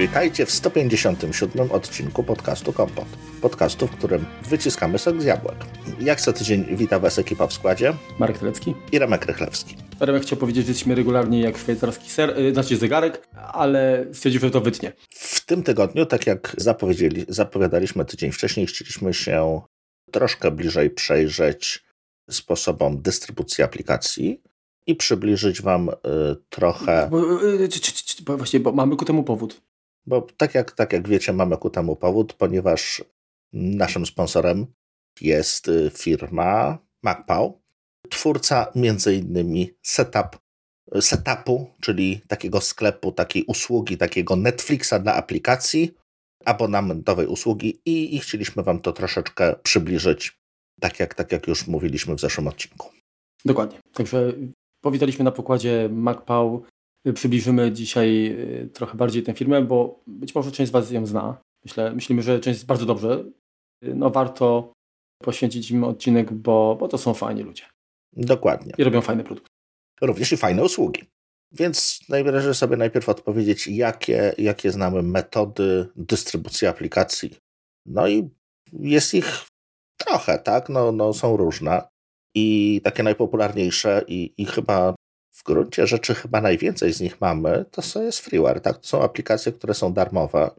Witajcie w 157 odcinku podcastu Kompot. Podcastu, w którym wyciskamy sok z jabłek. Jak co tydzień wita Was ekipa w składzie. Marek Telecki. I Remek Rychlewski. Remek chciał powiedzieć, że jesteśmy regularnie jak szwajcarski ser, yy, znaczy zegarek, ale stwierdził, że to wytnie. W tym tygodniu, tak jak zapowiedzieli, zapowiadaliśmy tydzień wcześniej, chcieliśmy się troszkę bliżej przejrzeć sposobom dystrybucji aplikacji i przybliżyć Wam y, trochę. Bo, y, bo właśnie, bo mamy ku temu powód. Bo tak jak, tak jak wiecie, mamy ku temu powód, ponieważ naszym sponsorem jest y, firma MacPow, twórca między innymi setup, setupu, czyli takiego sklepu, takiej usługi, takiego Netflixa dla aplikacji, abonamentowej usługi i, i chcieliśmy Wam to troszeczkę przybliżyć, tak jak, tak jak już mówiliśmy w zeszłym odcinku. Dokładnie. Także powitaliśmy na pokładzie MacPow. Przybliżymy dzisiaj y, trochę bardziej tę firmę, bo być może część z Was ją zna. Myślę, myślimy, że część jest bardzo dobrze. No warto poświęcić im odcinek, bo, bo to są fajni ludzie. Dokładnie. I robią fajne produkty. Również i fajne usługi. Więc najwyraźniej sobie najpierw odpowiedzieć, jakie, jakie znamy metody dystrybucji aplikacji. No i jest ich trochę, tak? No, no są różne. I takie najpopularniejsze i, i chyba w gruncie rzeczy chyba najwięcej z nich mamy, to jest freeware, tak? To są aplikacje, które są darmowe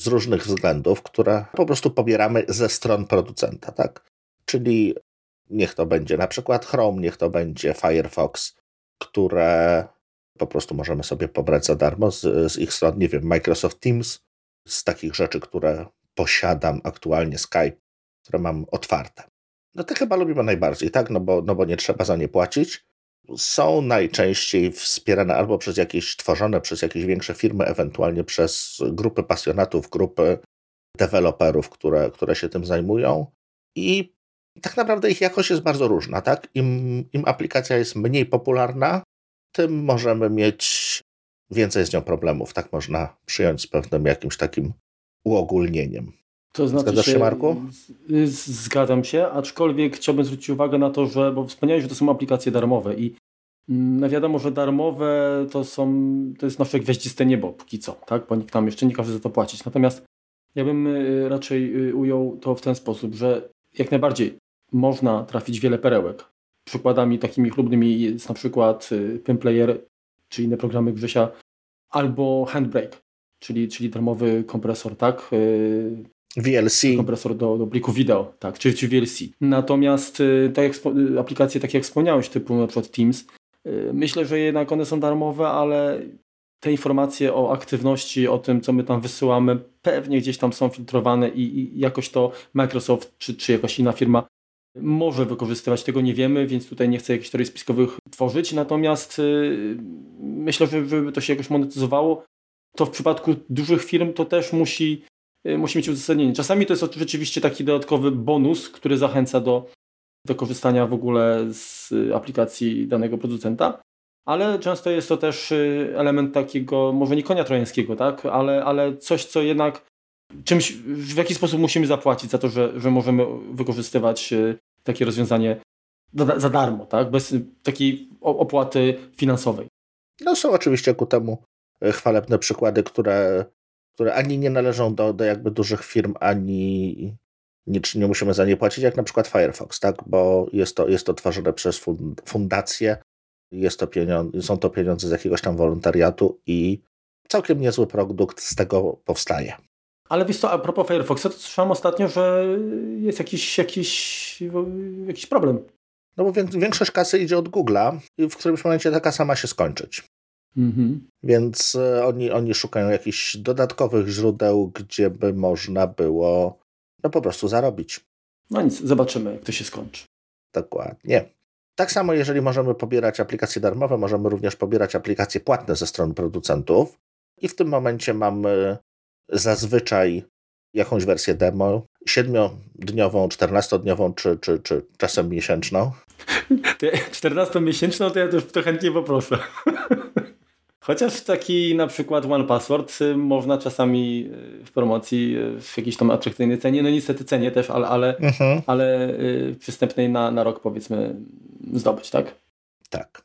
z różnych względów, które po prostu pobieramy ze stron producenta, tak? Czyli niech to będzie na przykład Chrome, niech to będzie Firefox, które po prostu możemy sobie pobrać za darmo z, z ich stron, nie wiem, Microsoft Teams, z takich rzeczy, które posiadam aktualnie, Skype, które mam otwarte. No te chyba lubimy najbardziej, tak? No bo, no bo nie trzeba za nie płacić. Są najczęściej wspierane albo przez jakieś tworzone przez jakieś większe firmy, ewentualnie przez grupy pasjonatów, grupy deweloperów, które, które się tym zajmują. I tak naprawdę ich jakość jest bardzo różna, tak? Im, Im aplikacja jest mniej popularna, tym możemy mieć więcej z nią problemów. Tak można przyjąć z pewnym jakimś takim uogólnieniem. To znaczy Zgadzasz się, Marku? Zgadzam się, aczkolwiek chciałbym zwrócić uwagę na to, że, bo wspomniałeś, że to są aplikacje darmowe i no wiadomo, że darmowe to są, to jest nasze gwiaździste niebo póki co, tak? bo nikt tam jeszcze nie każe za to płacić. Natomiast ja bym y, raczej y, ujął to w ten sposób, że jak najbardziej można trafić wiele perełek. Przykładami takimi chlubnymi jest na przykład y, Pimplayer, czy inne programy Grzesia, albo Handbrake, czyli, czyli darmowy kompresor, tak? VLC. Kompresor do, do pliku wideo, tak, czy, czy VLC. Natomiast y, tak jak, y, aplikacje, takie jak wspomniałeś, typu na przykład Teams, y, myślę, że jednak one są darmowe, ale te informacje o aktywności, o tym, co my tam wysyłamy, pewnie gdzieś tam są filtrowane i, i jakoś to Microsoft czy, czy jakaś inna firma może wykorzystywać, tego nie wiemy, więc tutaj nie chcę jakichś teorii spiskowych tworzyć, natomiast yy, myślę, że żeby to się jakoś monetyzowało, to w przypadku dużych firm to też musi musi mieć uzasadnienie. Czasami to jest rzeczywiście taki dodatkowy bonus, który zachęca do, do korzystania w ogóle z aplikacji danego producenta, ale często jest to też y, element takiego, może nie konia trojańskiego, tak? ale, ale coś, co jednak czymś, w jakiś sposób musimy zapłacić za to, że, że możemy wykorzystywać y, takie rozwiązanie za, za darmo, tak? bez takiej opłaty finansowej. No są oczywiście ku temu chwalebne przykłady, które które ani nie należą do, do jakby dużych firm, ani nie, nie musimy za nie płacić, jak na przykład Firefox, tak? bo jest to, jest to tworzone przez fundację, jest to pieniądze, są to pieniądze z jakiegoś tam wolontariatu i całkiem niezły produkt z tego powstaje. Ale wiesz co, a propos Firefoxa, to słyszałem ostatnio, że jest jakiś, jakiś, jakiś problem. No bo większość kasy idzie od Google'a i w którymś momencie ta kasa ma się skończyć. Mhm. Więc e, oni, oni szukają jakichś dodatkowych źródeł, gdzie by można było no po prostu zarobić. No nic, zobaczymy, jak to się skończy. Dokładnie. Tak samo, jeżeli możemy pobierać aplikacje darmowe, możemy również pobierać aplikacje płatne ze strony producentów. I w tym momencie mamy zazwyczaj jakąś wersję demo, siedmiodniową, czternastodniową, czy, czy, czy czasem miesięczną. 14-miesięczną to ja też to chętnie poproszę. Chociaż taki na przykład One Password y, można czasami y, w promocji y, w jakiejś tam atrakcyjnej cenie, no niestety cenie też, ale, ale, mhm. ale przystępnej na, na rok powiedzmy zdobyć, tak? Tak.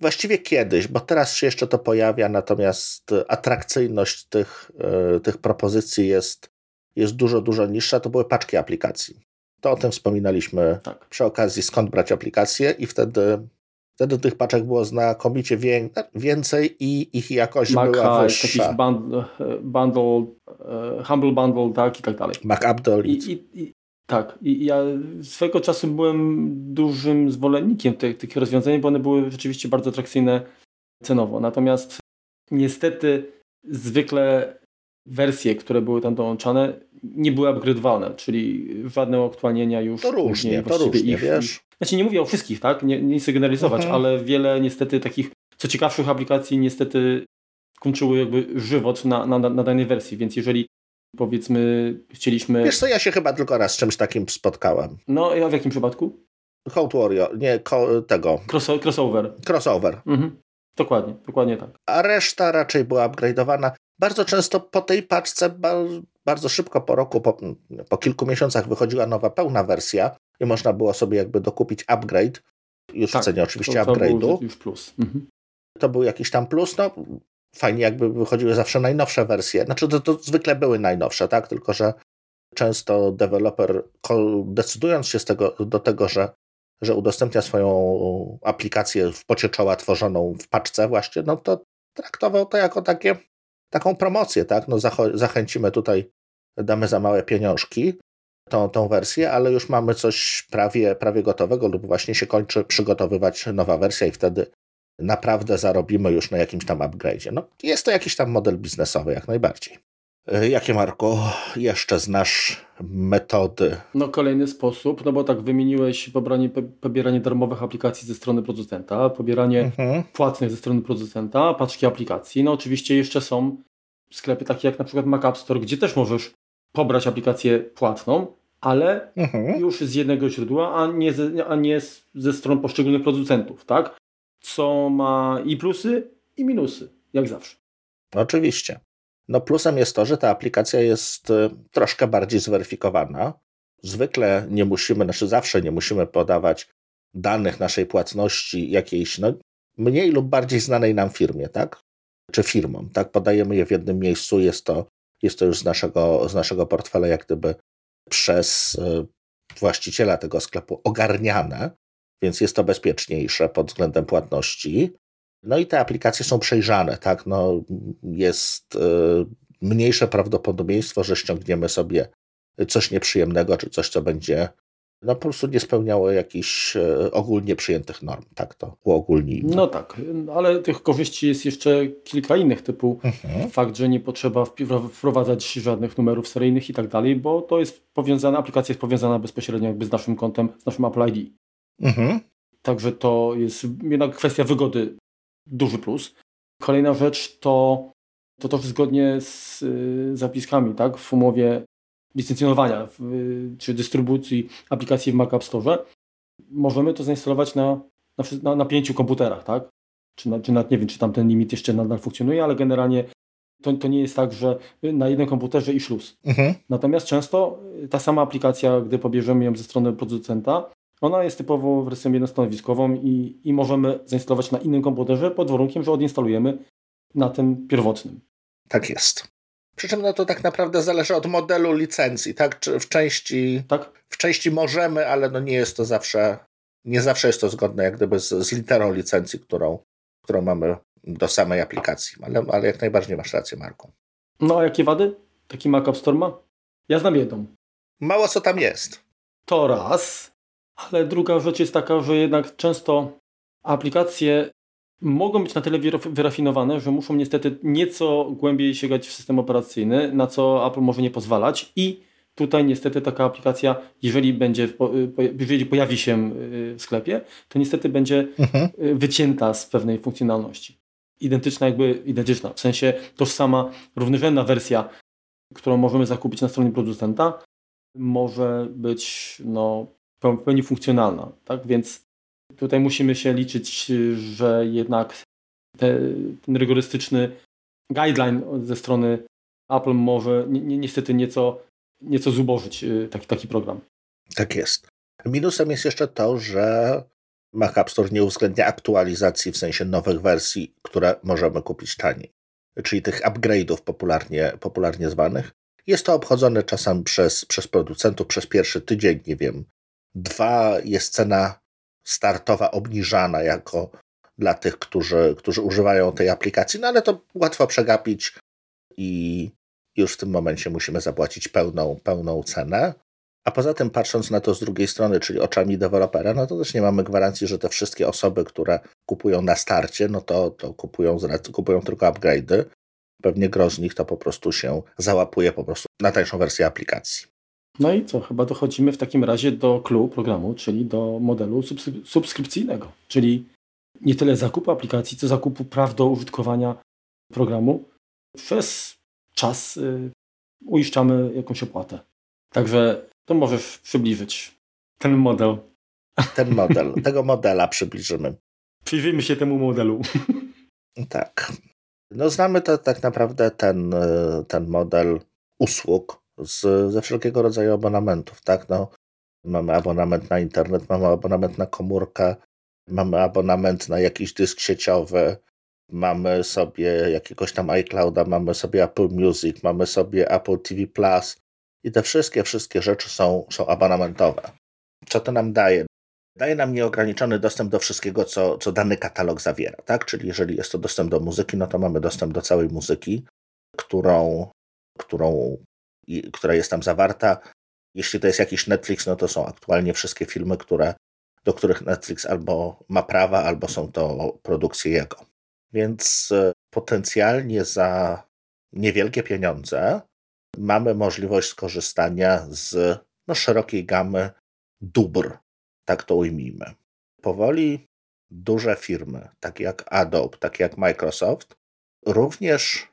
właściwie kiedyś, bo teraz się jeszcze to pojawia, natomiast atrakcyjność tych, tych propozycji jest, jest dużo, dużo niższa. To były paczki aplikacji. To o tym wspominaliśmy tak. przy okazji, skąd brać aplikacje, i wtedy, wtedy tych paczek było znakomicie więcej i ich jakość Mac była wyższa. Jakiś bundle, bundle, humble bundle, tak i tak dalej. Mac Update. I, i, i, tak, i ja swego czasu byłem dużym zwolennikiem tych, tych rozwiązań, bo one były rzeczywiście bardzo atrakcyjne cenowo. Natomiast niestety zwykle wersje, które były tam dołączane, nie były upgrade'owane, czyli żadne aktualnienia już. To różnie, to różnie, ich, wiesz. Znaczy nie mówię o wszystkich, tak? Nie, nie chcę generalizować, mhm. ale wiele niestety takich co ciekawszych aplikacji niestety kończyły jakby żywot na, na, na danej wersji, więc jeżeli powiedzmy chcieliśmy... Wiesz co, ja się chyba tylko raz z czymś takim spotkałem. No, a w jakim przypadku? Code Warrior, nie, tego. Cross, crossover. Crossover. Mhm. Dokładnie, dokładnie tak. A reszta raczej była upgrade'owana. Bardzo często po tej paczce, bardzo szybko po roku, po, po kilku miesiącach wychodziła nowa pełna wersja i można było sobie jakby dokupić upgrade, już tak, w cenie oczywiście upgrade'u. już plus. Mhm. To był jakiś tam plus, no fajnie jakby wychodziły zawsze najnowsze wersje. Znaczy to, to zwykle były najnowsze, tak? Tylko, że często deweloper decydując się tego, do tego, że, że udostępnia swoją aplikację w pocie czoła tworzoną w paczce właśnie, no to traktował to jako takie, taką promocję, tak? No zachęcimy tutaj, damy za małe pieniążki tą, tą wersję, ale już mamy coś prawie, prawie gotowego lub właśnie się kończy przygotowywać nowa wersja i wtedy naprawdę zarobimy już na jakimś tam upgrade'zie. No, jest to jakiś tam model biznesowy, jak najbardziej. E, jakie, Marko, jeszcze znasz metody? No kolejny sposób, no bo tak wymieniłeś pobranie, pobieranie darmowych aplikacji ze strony producenta, pobieranie mhm. płatnych ze strony producenta, paczki aplikacji. No oczywiście jeszcze są sklepy takie jak na przykład Mac App Store, gdzie też możesz pobrać aplikację płatną, ale mhm. już z jednego źródła, a nie, ze, a nie ze stron poszczególnych producentów, tak? Co ma i plusy, i minusy, jak zawsze. Oczywiście. No plusem jest to, że ta aplikacja jest y, troszkę bardziej zweryfikowana. Zwykle nie musimy, znaczy zawsze nie musimy podawać danych naszej płatności jakiejś no, mniej lub bardziej znanej nam firmie, tak? Czy firmom, tak? Podajemy je w jednym miejscu, jest to, jest to już z naszego, z naszego portfela jak gdyby przez y, właściciela tego sklepu ogarniane, więc jest to bezpieczniejsze pod względem płatności. No i te aplikacje są przejrzane, tak? No, jest y, mniejsze prawdopodobieństwo, że ściągniemy sobie coś nieprzyjemnego, czy coś, co będzie no po prostu nie spełniało jakichś e, ogólnie przyjętych norm, tak to uogólnijmy. No tak, ale tych korzyści jest jeszcze kilka innych, typu mhm. fakt, że nie potrzeba wprowadzać żadnych numerów seryjnych i tak dalej, bo to jest powiązana, aplikacja jest powiązana bezpośrednio jakby z naszym kontem, z naszym Apple ID. Mhm. Także to jest jednak kwestia wygody duży plus. Kolejna rzecz to to też zgodnie z y, zapiskami tak, w umowie licencjonowania czy dystrybucji aplikacji w Mac App Store, możemy to zainstalować na, na, na pięciu komputerach, tak? Czy, na, czy na, nie wiem, czy tam ten limit jeszcze nadal funkcjonuje, ale generalnie to, to nie jest tak, że na jednym komputerze i szluz. Mhm. Natomiast często ta sama aplikacja, gdy pobierzemy ją ze strony producenta, ona jest typowo wersją jednostanowiskową i, i możemy zainstalować na innym komputerze pod warunkiem, że odinstalujemy na tym pierwotnym. Tak jest. Przy czym no to tak naprawdę zależy od modelu licencji, tak? Czy w części, tak? w części możemy, ale no nie jest to zawsze, nie zawsze jest to zgodne jak gdyby z, z literą licencji, którą, którą mamy do samej aplikacji. Ale, ale jak najbardziej masz rację, Marku. No a jakie wady taki Mac App Store ma? Ja znam jedną. Mało co tam jest. To raz, ale druga rzecz jest taka, że jednak często aplikacje mogą być na tyle wyrafinowane, że muszą niestety nieco głębiej sięgać w system operacyjny, na co Apple może nie pozwalać i tutaj niestety taka aplikacja, jeżeli będzie, jeżeli pojawi się y, w sklepie, to niestety będzie mhm. Y, wycięta z pewnej funkcjonalności. Identyczna jakby, identyczna, w sensie tożsama, równorzędna wersja, którą możemy zakupić na stronie producenta, może być no, w pełni funkcjonalna. Tak? Więc Tutaj musimy się liczyć, że jednak te, ten rygorystyczny guideline ze strony Apple może ni ni niestety nieco, nieco zubożyć y, taki, taki program. Tak jest. Minusem jest jeszcze to, że Mac App Store nie uwzględnia aktualizacji w sensie nowych wersji, które możemy kupić taniej, czyli tych upgrade'ów popularnie, popularnie zwanych. Jest to obchodzone czasem przez, przez producentów przez pierwszy tydzień, nie wiem, dwa, jest cena startowa obniżana jako dla tych, którzy, którzy używają tej aplikacji, no ale to łatwo przegapić i już w tym momencie musimy zapłacić pełną, pełną cenę. A poza tym, patrząc na to z drugiej strony, czyli oczami dewelopera, no to też nie mamy gwarancji, że te wszystkie osoby, które kupują na starcie, no to, to kupują, kupują tylko upgrade'y. Pewnie gro z nich to po prostu się załapuje po prostu na tańszą wersję aplikacji. No i co? Chyba dochodzimy w takim razie do clue programu, czyli do modelu subskrypcyjnego, czyli nie tyle zakupu aplikacji, co zakupu praw do użytkowania programu. Przez czas y, uiszczamy jakąś opłatę. Także to możesz przybliżyć ten model. Ten model, tego modela przybliżymy. Przyjrzyjmy się temu modelu. Tak. No znamy to tak naprawdę ten, y, ten model usług z, ze wszelkiego rodzaju abonamentów, tak? No, mamy abonament na internet, mamy abonament na komórkę, mamy abonament na jakiś dysk sieciowy, mamy sobie jakiegoś tam iClouda, mamy sobie Apple Music, mamy sobie Apple TV Plus i te wszystkie, wszystkie rzeczy są, są abonamentowe. Co to nam daje? Daje nam nieograniczony dostęp do wszystkiego, co, co dany katalog zawiera, tak? Czyli jeżeli jest to dostęp do muzyki, no to mamy dostęp do całej muzyki, którą, którą, która jest tam zawarta. Jeśli to jest jakiś Netflix, no to są aktualnie wszystkie filmy, które, do których Netflix albo ma prawa, albo są to produkcje jego. Więc e, potencjalnie za niewielkie pieniądze mamy możliwość skorzystania z no, szerokiej gamy dóbr, tak to ujmijmy. Powoli duże firmy, takie jak Adobe, takie jak Microsoft, również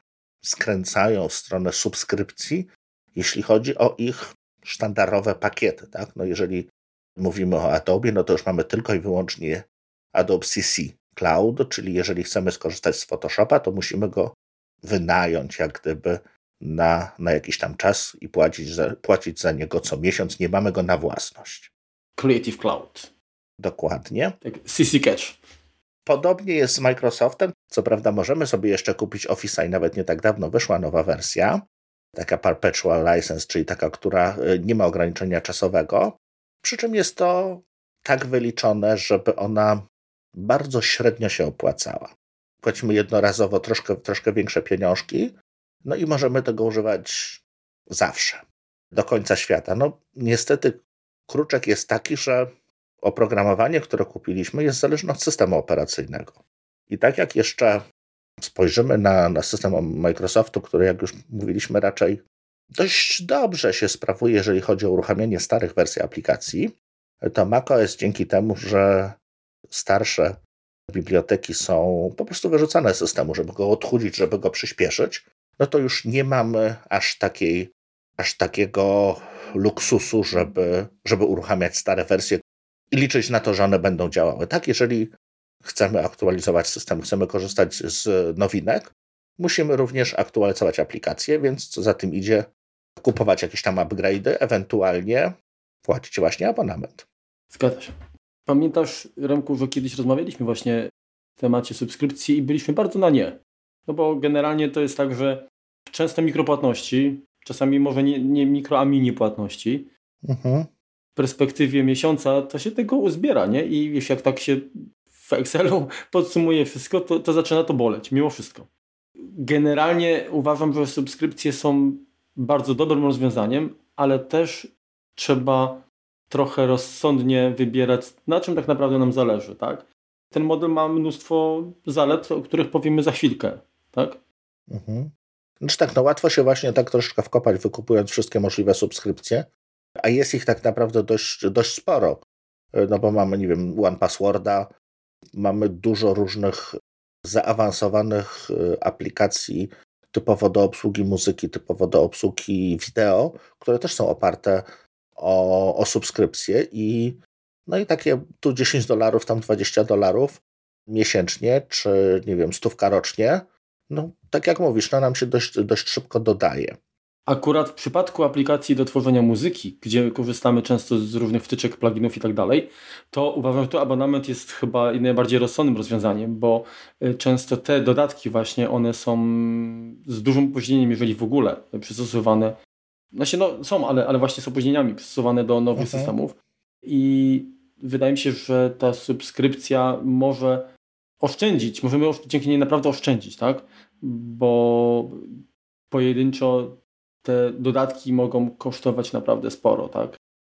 skręcają w stronę subskrypcji, jeśli chodzi o ich sztandarowe pakiety. Tak? No jeżeli mówimy o Adobe, no to już mamy tylko i wyłącznie Adobe CC, cloud, czyli jeżeli chcemy skorzystać z Photoshopa, to musimy go wynająć jak gdyby na, na jakiś tam czas i płacić za, płacić za niego co miesiąc. Nie mamy go na własność. Creative Cloud. Dokładnie. Tak, CC Catch. Podobnie jest z Microsoftem. Co prawda możemy sobie jeszcze kupić Office'a i nawet nie tak dawno wyszła nowa wersja, taka perpetual license, czyli taka, która y, nie ma ograniczenia czasowego. Przy czym jest to tak wyliczone, żeby ona bardzo średnio się opłacała. Płacimy jednorazowo troszkę, troszkę większe pieniążki, no i możemy tego używać zawsze, do końca świata. No niestety kruczek jest taki, że oprogramowanie, które kupiliśmy, jest zależne od systemu operacyjnego. I tak jak jeszcze spojrzymy na, na system Microsoftu, który, jak już mówiliśmy, raczej dość dobrze się sprawuje, jeżeli chodzi o uruchamianie starych wersji aplikacji, to macOS dzięki temu, że starsze biblioteki są po prostu wyrzucane z systemu, żeby go odchudzić, żeby go przyspieszyć, no to już nie mamy aż takiej, aż takiego luksusu, żeby, żeby uruchamiać stare wersje i liczyć na to, że one będą działały. Tak, jeżeli chcemy aktualizować system, chcemy korzystać z nowinek, musimy również aktualizować aplikacje, więc co za tym idzie, kupować jakieś tam upgrade'y, ewentualnie płacić właśnie abonament. Zgadza się. Pamiętasz, Remku, że kiedyś rozmawialiśmy właśnie w temacie subskrypcji i byliśmy bardzo na nie. No bo generalnie to jest tak, że często mikropłatności, czasami może nie, nie mikro, a mini płatności, mhm. w perspektywie miesiąca to się tego uzbiera, nie? I jeśli jak tak się w Excelu podsumuje wszystko, to, to zaczyna to boleć, mimo wszystko. Generalnie uważam, że subskrypcje są bardzo dobrym rozwiązaniem, ale też trzeba trochę rozsądnie wybierać, na czym tak naprawdę nam zależy, tak? Ten model ma mnóstwo zalet, o których powiemy za chwilkę, tak? Mhm. Znaczy tak, no łatwo się właśnie tak troszeczkę wkopać, wykupując wszystkie możliwe subskrypcje, a jest ich tak naprawdę dość, dość sporo. No bo mamy, nie wiem, One Passworda, mamy dużo różnych zaawansowanych y, aplikacji typowo do obsługi muzyki, typowo do obsługi wideo, które też są oparte o, o subskrypcję i no i takie tu 10 dolarów, tam 20 dolarów miesięcznie, czy nie wiem, stówka rocznie, no tak jak mówisz, no nam się dość, dość szybko dodaje. Akurat w przypadku aplikacji do tworzenia muzyki, gdzie korzystamy często z różnych wtyczek, pluginów i tak dalej, to uważam, że to abonament jest chyba najbardziej rozsądnym rozwiązaniem, bo y, często te dodatki właśnie, one są z dużym opóźnieniem, jeżeli w ogóle przystosowane. Znaczy no są, ale, ale właśnie z opóźnieniami przystosowane do nowych mhm. systemów. I wydaje mi się, że ta subskrypcja może oszczędzić, możemy dzięki niej naprawdę oszczędzić, tak? Bo pojedynczo te dodatki mogą kosztować naprawdę sporo, tak?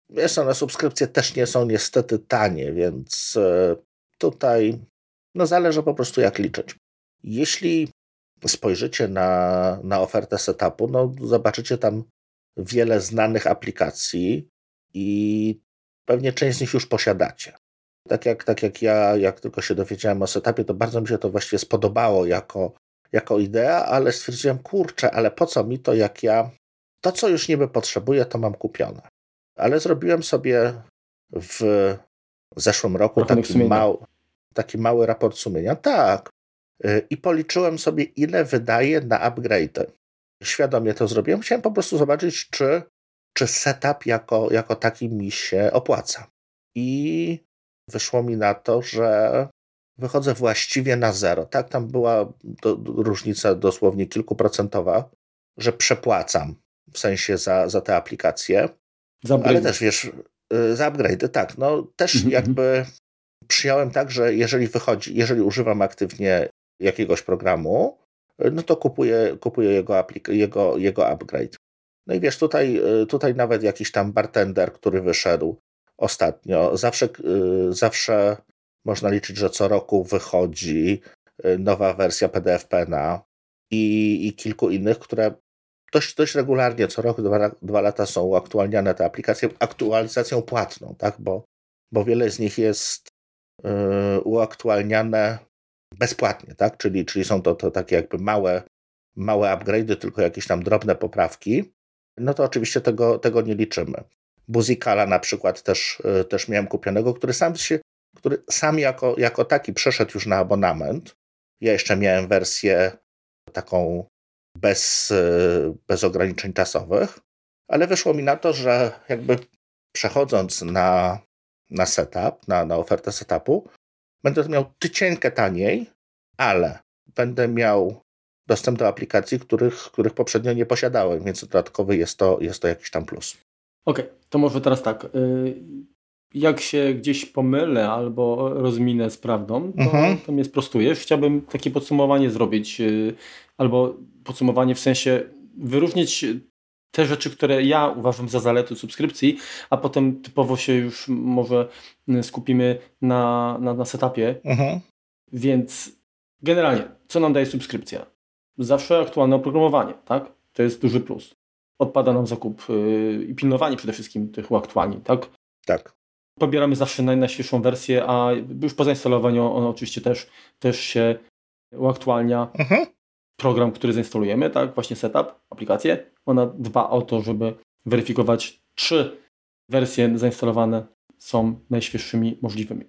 Wiesz, one subskrypcje też nie są niestety tanie, więc e, tutaj no zależy po prostu jak liczyć. Jeśli spojrzycie na, na ofertę setupu, no zobaczycie tam wiele znanych aplikacji i pewnie część z nich już posiadacie. Tak jak, tak jak ja, jak tylko się dowiedziałem o setupie, to bardzo mi się to właściwie spodobało jako, jako idea, ale stwierdziłem, kurczę, ale po co mi to, jak ja to, co już niby potrzebuję, to mam kupione. Ale zrobiłem sobie w zeszłym roku taki, mał, taki mały raport sumienia. Tak. Y, I policzyłem sobie, ile wydaję na upgrade. Świadomie to zrobiłem. Chciałem po prostu zobaczyć, czy, czy setup jako, jako taki mi się opłaca. I wyszło mi na to, że wychodzę właściwie na zero. Tak, tam była do, do, różnica dosłownie kilkuprocentowa, że przepłacam w sensie za, za te aplikacje. Za ale też wiesz, y, za upgrade, tak. No też mm -hmm. jakby przyjąłem tak, że jeżeli wychodzi, jeżeli używam aktywnie jakiegoś programu, y, no to kupuję, kupuję jego, aplik- jego, jego upgrade. No i wiesz, tutaj, y, tutaj nawet jakiś tam bartender, który wyszedł ostatnio, zawsze, zawsze można liczyć, że co roku wychodzi nowa wersja PDF Pena i, i kilku innych, które dość, dość regularnie, co rok, dwa, dwa lata są uaktualniane te aplikacje aktualizacją płatną, tak? bo, bo wiele z nich jest yy, uaktualniane bezpłatnie, tak? czyli, czyli są to, to takie jakby małe, małe upgrade'y, tylko jakieś tam drobne poprawki, no to oczywiście tego, tego nie liczymy. Buzikala na przykład też, yy, też miałem kupionego, który sam się, który sam jako, jako taki przeszedł już na abonament. Ja jeszcze miałem wersję taką bez, e, bez ograniczeń czasowych, ale wyszło mi na to, że jakby przechodząc na, na setup, na, na ofertę setupu, będę miał tycienkę taniej, ale będę miał dostęp do aplikacji, których, których poprzednio nie posiadałem, więc dodatkowy jest to, jest to jakiś tam plus. Okej, okay, to może teraz tak. Jak się gdzieś pomylę albo rozminę z prawdą, to, mhm. to mnie sprostujesz. Chciałbym takie podsumowanie zrobić, y, albo podsumowanie w sensie wyróżnić te rzeczy, które ja uważam za zalety subskrypcji, a potem typowo się już może skupimy na, na, na setupie. Mhm. Więc generalnie, co nam daje subskrypcja? Zawsze aktualne oprogramowanie, tak? To jest duży plus. Odpada nam zakup yy, i pilnowanie przede wszystkim tych uaktualnień, tak? Tak. Pobieramy zawsze naj, najświeższą wersję, a już po zainstalowaniu on oczywiście też, też się uaktualnia. Mhm program, który zainstalujemy, tak, właśnie setup, aplikację, ona dba o to, żeby weryfikować, czy wersje zainstalowane są najświeższymi możliwymi.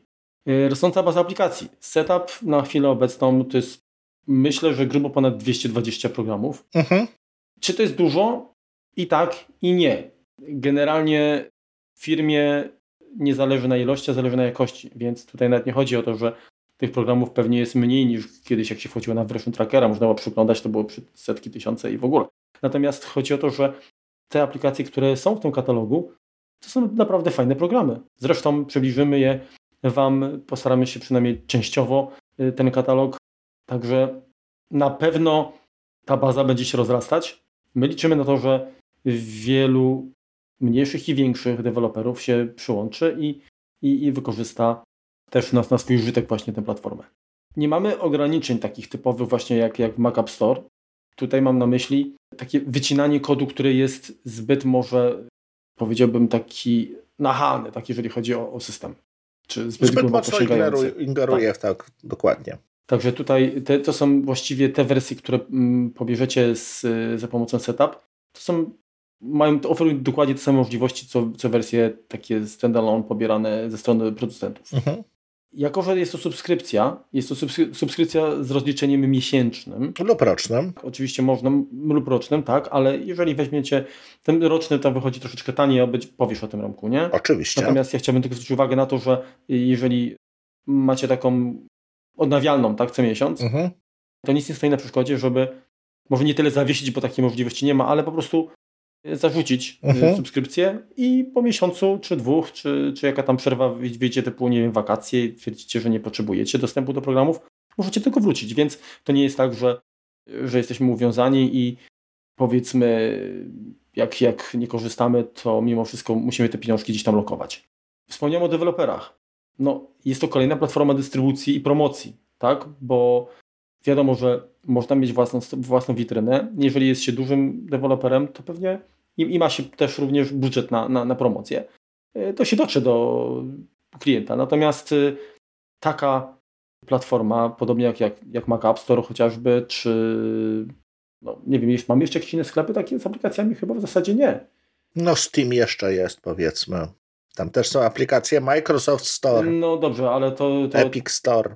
Y, rosnąca baza aplikacji. Setup na chwilę obecną to jest, myślę, że grubo ponad 220 programów. Mhm. Czy to jest dużo? I tak, i nie. Generalnie firmie nie zależy na ilości, a zależy na jakości, więc tutaj nawet nie chodzi o to, że tych programów pewnie jest mniej niż kiedyś, jak się wchodziło na Version Trackera. Można było przeglądać, to było setki, tysiące i w ogóle. Natomiast chodzi o to, że te aplikacje, które są w tym katalogu, to są naprawdę fajne programy. Zresztą przybliżymy je Wam, postaramy się przynajmniej częściowo y, ten katalog. Także na pewno ta baza będzie się rozrastać. My liczymy na to, że wielu mniejszych i większych deweloperów się przyłączy i, i, i wykorzysta też na, na swój użytek właśnie tę platformę. Nie mamy ograniczeń takich typowych właśnie jak, jak w Mac App Store. Tutaj mam na myśli takie wycinanie kodu, który jest zbyt może powiedziałbym taki nachalny, tak jeżeli chodzi o, o system. Czy zbyt, zbyt mocno ingeruje, ingeruje tak. tak, dokładnie. Także tutaj te, to są właściwie te wersje, które mm, pobierzecie z, za pomocą setup. To są, mają, oferują dokładnie te same możliwości, co, co wersje takie standalone pobierane ze strony producentów. Mhm. jako, że jest to subskrypcja, jest to subskrypcja z rozliczeniem miesięcznym. Lub rocznym. Oczywiście można, lub rocznym, tak, ale jeżeli weźmiecie ten roczny, to wychodzi troszeczkę taniej, a być, powiesz o tym Romku, nie? Oczywiście. Natomiast ja chciałbym tylko zwrócić uwagę na to, że jeżeli macie taką odnawialną, tak, co miesiąc, mhm. to nic nie stoi na przeszkodzie, żeby może nie tyle zawiesić, bo takiej możliwości nie ma, ale po prostu zarzucić y, mhm. subskrypcję i po miesiącu, czy dwóch, czy, czy jaka tam przerwa wyjdzie typu, nie wiem, wakacje twierdzicie, że nie potrzebujecie dostępu do programów, możecie tylko wrócić, więc to nie jest tak, że, że jesteśmy uwiązani i powiedzmy, jak, jak nie korzystamy, to mimo wszystko musimy te pieniążki gdzieś tam lokować. Wspomniałem o deweloperach. No, jest to kolejna platforma dystrybucji i promocji, tak? Bo wiadomo, że można mieć własną, własną witrynę. Jeżeli jest się dużym deweloperem, to pewnie i, i ma się też również budżet na, na, na promocję, e, to się dotrze do klienta. Natomiast e, taka platforma, podobnie jak, jak, jak Mac App Store chociażby, czy no, nie wiem, mamy jeszcze jakieś inne sklepy takie z aplikacjami? Chyba w zasadzie nie. No Steam jeszcze jest, powiedzmy. Tam też są aplikacje Microsoft Store. No dobrze, ale to... to... Epic Store.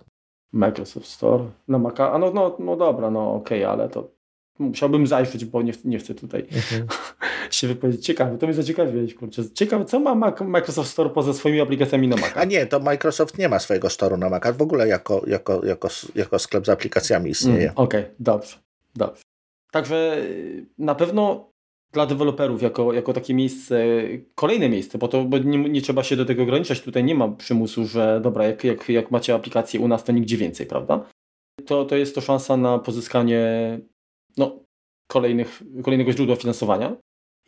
Microsoft Store na Maca. A no, no, no dobra, no okej, okay, ale to musiałbym zajrzeć, bo nie, nie chcę tutaj mhm. się wypowiedzieć. Ciekawe, to mnie zaciekawiłeś, kurczę. Ciekawe, co ma Mac, Microsoft Store poza swoimi aplikacjami na Mac? A nie, to Microsoft nie ma swojego storu na Mac, w ogóle jako, jako, jako, jako sklep z aplikacjami istnieje. Mm, Okej, okay, dobrze, dobrze. Także y, na pewno dla deweloperów jako, jako takie miejsce, kolejne miejsce, bo to bo nie, nie, trzeba się do tego ograniczać. Tutaj nie ma przymusu, że dobra, jak, jak, jak macie aplikację u nas, to nigdzie więcej, prawda? To, to jest to szansa na pozyskanie no, kolejnych, kolejnego źródła finansowania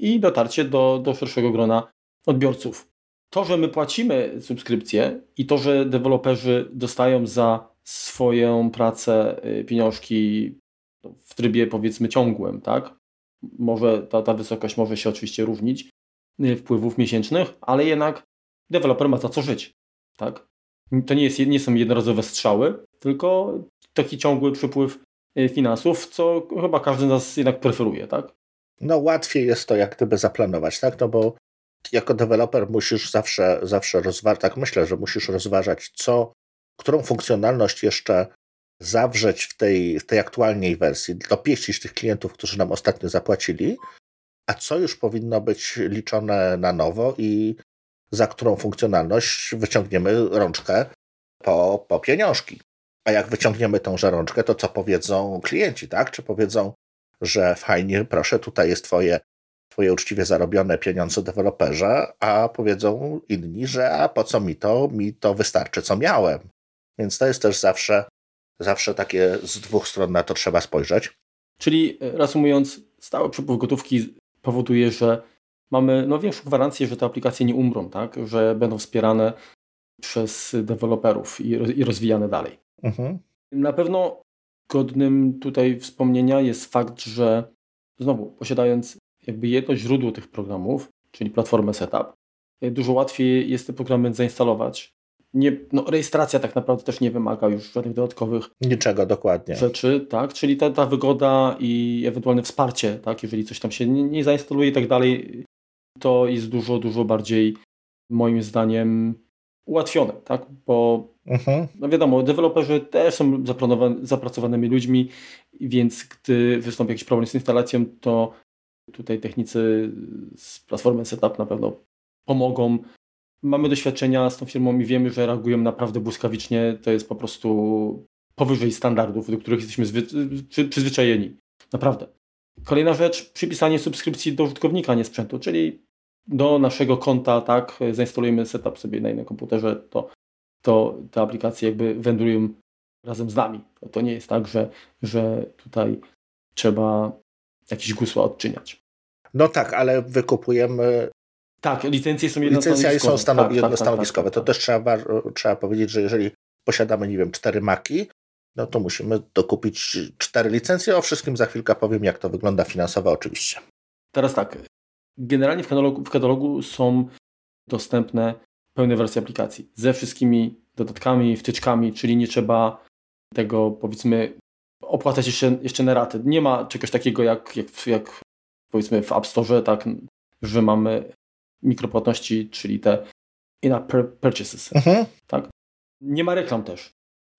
i dotarcie do, do szerszego grona odbiorców. To, że my płacimy subskrypcję i to, że deweloperzy dostają za swoją pracę y, pieniążki w trybie powiedzmy ciągłym, tak? Może ta, ta wysokość może się oczywiście różnić y, wpływów miesięcznych, ale jednak deweloper ma za co żyć, tak? To nie, jest, nie są jednorazowe strzały, tylko taki ciągły przypływ Y, finansów, co chyba każdy z nas jednak preferuje, tak? No łatwiej jest to jak gdyby zaplanować, tak? No bo jako deweloper musisz zawsze, zawsze rozważać, tak myślę, że musisz rozważać, co, którą funkcjonalność jeszcze zawrzeć w tej, w tej aktualnej wersji, dopieścić tych klientów, którzy nam ostatnio zapłacili, a co już powinno być liczone na nowo i za którą funkcjonalność wyciągniemy rączkę po, po pieniążki. A jak wyciągniemy tą żarączkę, to co powiedzą klienci, tak? Czy powiedzą, że fajnie, proszę, tutaj jest twoje, twoje uczciwie zarobione pieniądze deweloperze, a powiedzą inni, że a po co mi to? Mi to wystarczy, co miałem. Więc to jest też zawsze, zawsze takie z dwóch stron na to trzeba spojrzeć. Czyli e, reasumując, stały przepływ gotówki powoduje, że mamy no, większą gwarancję, że te aplikacje nie umrą, tak? że będą wspierane przez deweloperów i, i rozwijane dalej. Mhm. Na pewno godnym tutaj wspomnienia jest fakt, że znowu posiadając jakby jedno źródło tych programów, czyli platformę Setup, dużo łatwiej jest te programy zainstalować. Nie, no, rejestracja tak naprawdę też nie wymaga już żadnych dodatkowych niczego dokładnie rzeczy, tak? Czyli ta, ta wygoda i ewentualne wsparcie, tak? Jeżeli coś tam się nie, nie zainstaluje i tak dalej, to jest dużo, dużo bardziej moim zdaniem ułatwione, tak? Bo mhm. no wiadomo, deweloperzy też są zapracowanymi ludźmi, więc gdy wystąpi jakiś problem z instalacją, to tutaj technicy z platformy Setup na pewno pomogą. Mamy doświadczenia z tą firmą i wiemy, że reagują naprawdę błyskawicznie. To jest po prostu powyżej standardów, do których jesteśmy przyzwyczajeni. Naprawdę. Kolejna rzecz, przypisanie subskrypcji do użytkownika, nie sprzętu, czyli do naszego konta, tak, zainstalujemy setup sobie na innym komputerze, to, to te aplikacje jakby wędrują razem z nami. To, to nie jest tak, że, że tutaj trzeba jakieś gusła odczyniać. No tak, ale wykupujemy. Tak, licencje są jednostanowiskowe. Licencje są stanow... tak, jednostanowiskowe. Tak, tak, tak, to też trzeba, trzeba powiedzieć, że jeżeli posiadamy, nie wiem, cztery maki, no to musimy dokupić cztery licencje. O wszystkim za chwilkę powiem, jak to wygląda finansowo oczywiście. Teraz tak, Generalnie w katalogu, w katalogu są dostępne pełne wersje aplikacji ze wszystkimi dodatkami, wtyczkami, czyli nie trzeba tego powiedzmy opłacać jeszcze, jeszcze na raty. Nie ma czegoś takiego jak, jak, jak powiedzmy w App Store, tak, że mamy mikropłatności, czyli te in-app purchases. Mhm. Tak? Nie ma reklam też.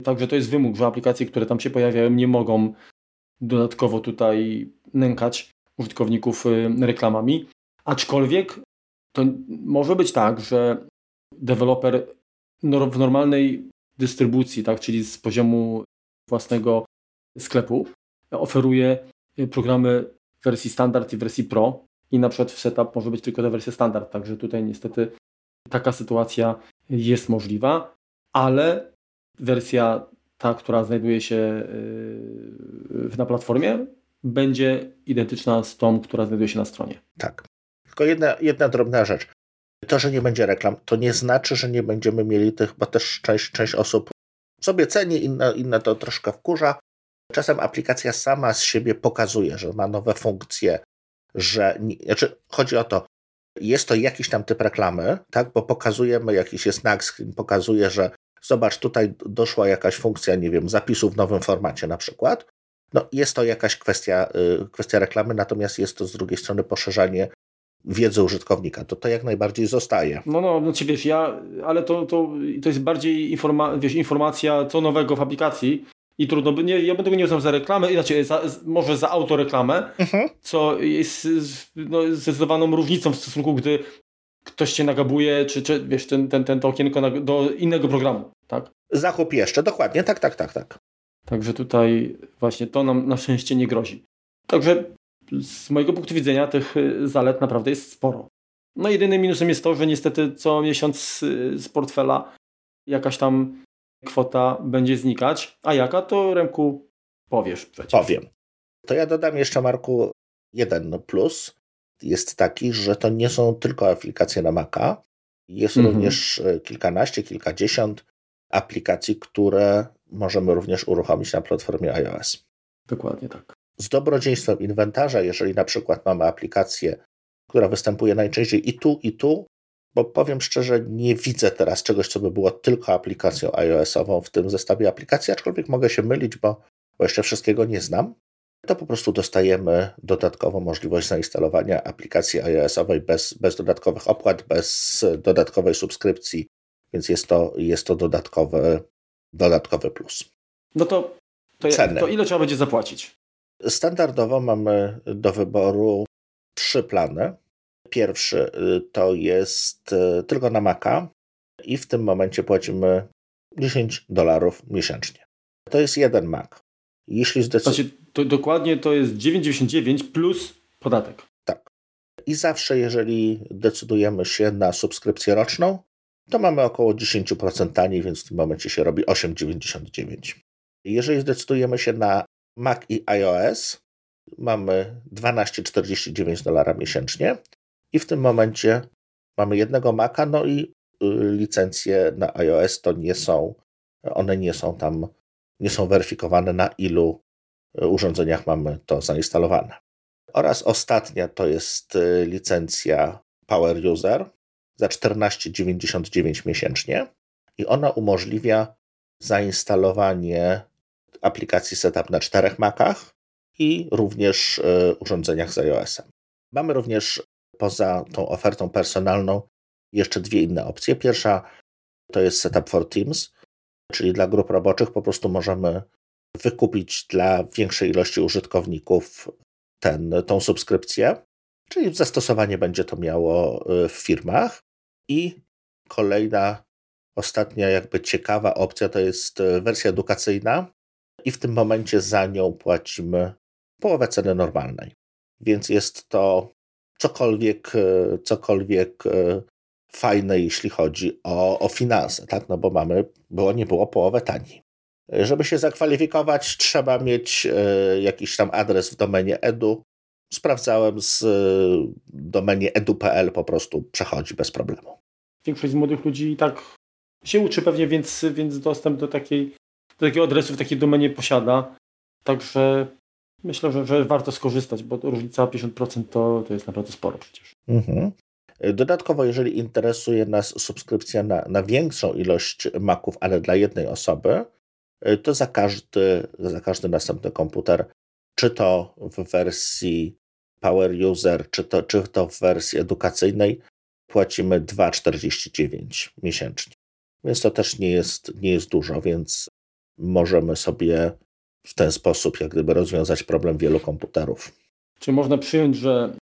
Także to jest wymóg, że aplikacje, które tam się pojawiają, nie mogą dodatkowo tutaj nękać użytkowników y, reklamami. Aczkolwiek to może być tak, że deweloper w normalnej dystrybucji, tak, czyli z poziomu własnego sklepu, oferuje programy w wersji standard i wersji pro i na przykład w setup może być tylko ta wersja standard, także tutaj niestety taka sytuacja jest możliwa, ale wersja ta, która znajduje się yy, na platformie, będzie identyczna z tą, która znajduje się na stronie. Tak. Tylko jedna, jedna drobna rzecz. To, że nie będzie reklam, to nie znaczy, że nie będziemy mieli tych, bo też część, część osób sobie ceni, inne, inne to troszkę wkurza. Czasem aplikacja sama z siebie pokazuje, że ma nowe funkcje, że. Znaczy, chodzi o to, jest to jakiś tam typ reklamy, tak? Bo pokazujemy, jakiś jest screen, pokazuje, że zobacz, tutaj doszła jakaś funkcja, nie wiem, zapisu w nowym formacie na przykład. No, jest to jakaś kwestia, y, kwestia reklamy, natomiast jest to z drugiej strony poszerzanie wiedzy użytkownika. To to jak najbardziej zostaje. No, no, no, wiesz, ja, ale to, to, to jest bardziej informa wiesz, informacja, co nowego w aplikacji, i trudno, nie, ja bym tego nie uznał za reklamę, inaczej za, może za autoreklamę, mhm. co jest no, zdecydowaną różnicą w stosunku, gdy ktoś cię nagabuje, czy, czy wiesz, ten, ten, ten to okienko do innego programu, tak? Zakup jeszcze, dokładnie, tak, tak, tak, tak. Także tutaj właśnie to nam na szczęście nie grozi. Także z mojego punktu widzenia tych y, zalet naprawdę jest sporo. No jedynym minusem jest to, że niestety co miesiąc z portfela jakaś tam kwota będzie znikać. A jaka, to Remku powiesz przecież. Powiem. To ja dodam jeszcze, Marku, jeden plus. Jest taki, że to nie są tylko aplikacje na Maca. Jest mhm. również e, kilkanaście, kilkadziesiąt aplikacji, które możemy również uruchomić na platformie iOS. Dokładnie tak. Z dobrodziejstwem inwentarza, jeżeli na przykład mamy aplikację, która występuje najczęściej i tu, i tu, bo powiem szczerze, nie widzę teraz czegoś, co by było tylko aplikacją iOS-ową w tym zestawie aplikacji, aczkolwiek mogę się mylić, bo, bo jeszcze wszystkiego nie znam. To po prostu dostajemy dodatkową możliwość zainstalowania aplikacji iOS-owej bez, bez dodatkowych opłat, bez dodatkowej subskrypcji, więc jest to, jest to dodatkowy, dodatkowy plus. No to, to, to ile trzeba będzie zapłacić? Standardowo mamy do wyboru trzy plany. Pierwszy y, to jest y, tylko na Maca i w tym momencie płacimy 10 dolarów miesięcznie. To jest jeden Mac. Jeśli zdecydujemy. To dokładnie to jest 9,99 plus podatek. Tak. I zawsze, jeżeli decydujemy się na subskrypcję roczną, to mamy około 10% taniej, więc w tym momencie się robi 8,99. Jeżeli zdecydujemy się na Mac i iOS, mamy 12,49 dolara miesięcznie. I w tym momencie mamy jednego Maca, no i y, licencje na iOS to nie są, one nie są tam, nie są weryfikowane na ilu y, urządzeniach mamy to zainstalowane. Oraz ostatnia to jest y, licencja Power User za 14,99 miesięcznie. I ona umożliwia zainstalowanie aplikacji Setup na czterech Macach i również urządzeniach z iOS-em. Mamy również poza tą ofertą personalną jeszcze dwie inne opcje. Pierwsza to jest Setup for Teams, czyli dla grup roboczych po prostu możemy wykupić dla większej ilości użytkowników ten, tą subskrypcję, czyli zastosowanie będzie to miało y, w firmach. I kolejna, ostatnia jakby ciekawa opcja to jest y, wersja edukacyjna i w tym momencie za nią płacimy połowę ceny normalnej. Więc jest to cokolwiek, e, cokolwiek e, fajne, jeśli chodzi o, o finanse, tak? No bo mamy, było nie było połowę taniej. Żeby się zakwalifikować, trzeba mieć e, jakiś tam adres w domenie edu. Sprawdzałem z domenie edu.pl, po prostu przechodzi bez problemu. Większość z młodych ludzi i tak się uczy pewnie, więc, więc dostęp do, takiej, takiego adresu w takiej domenie posiada. Także myślę, że, że warto skorzystać, bo różnica 50% to, to jest naprawdę sporo przecież. Mhm. Dodatkowo, jeżeli interesuje nas subskrypcja na, na większą ilość Maców, ale dla jednej osoby, to za każdy, za każdy następny komputer, czy to w wersji Power User, czy to, czy to w wersji edukacyjnej, płacimy 2,49 miesięcznie. więc to też nie jest, nie jest dużo, więc możemy sobie w ten sposób jak gdyby rozwiązać problem wielu komputerów. Czy można przyjąć, że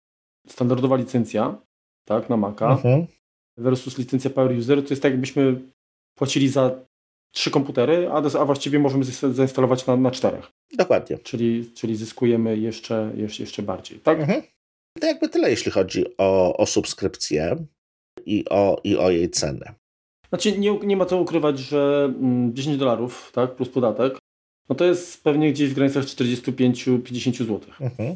standardowa licencja tak, na Maca mhm. versus licencja Power User to jest tak, jakbyśmy płacili za trzy komputery, a, a właściwie możemy zainstalować na, na czterech. Dokładnie. Czyli, czyli zyskujemy jeszcze, jeszcze, jeszcze bardziej. Tak? Mhm. To jakby tyle, jeśli chodzi o, o subskrypcję i o, i o jej cenę. Znaczy nie, nie ma co ukrywać, że 10 mm, dolarów tak, plus podatek, no to jest pewnie gdzieś w granicach 45-50 zł. Mhm.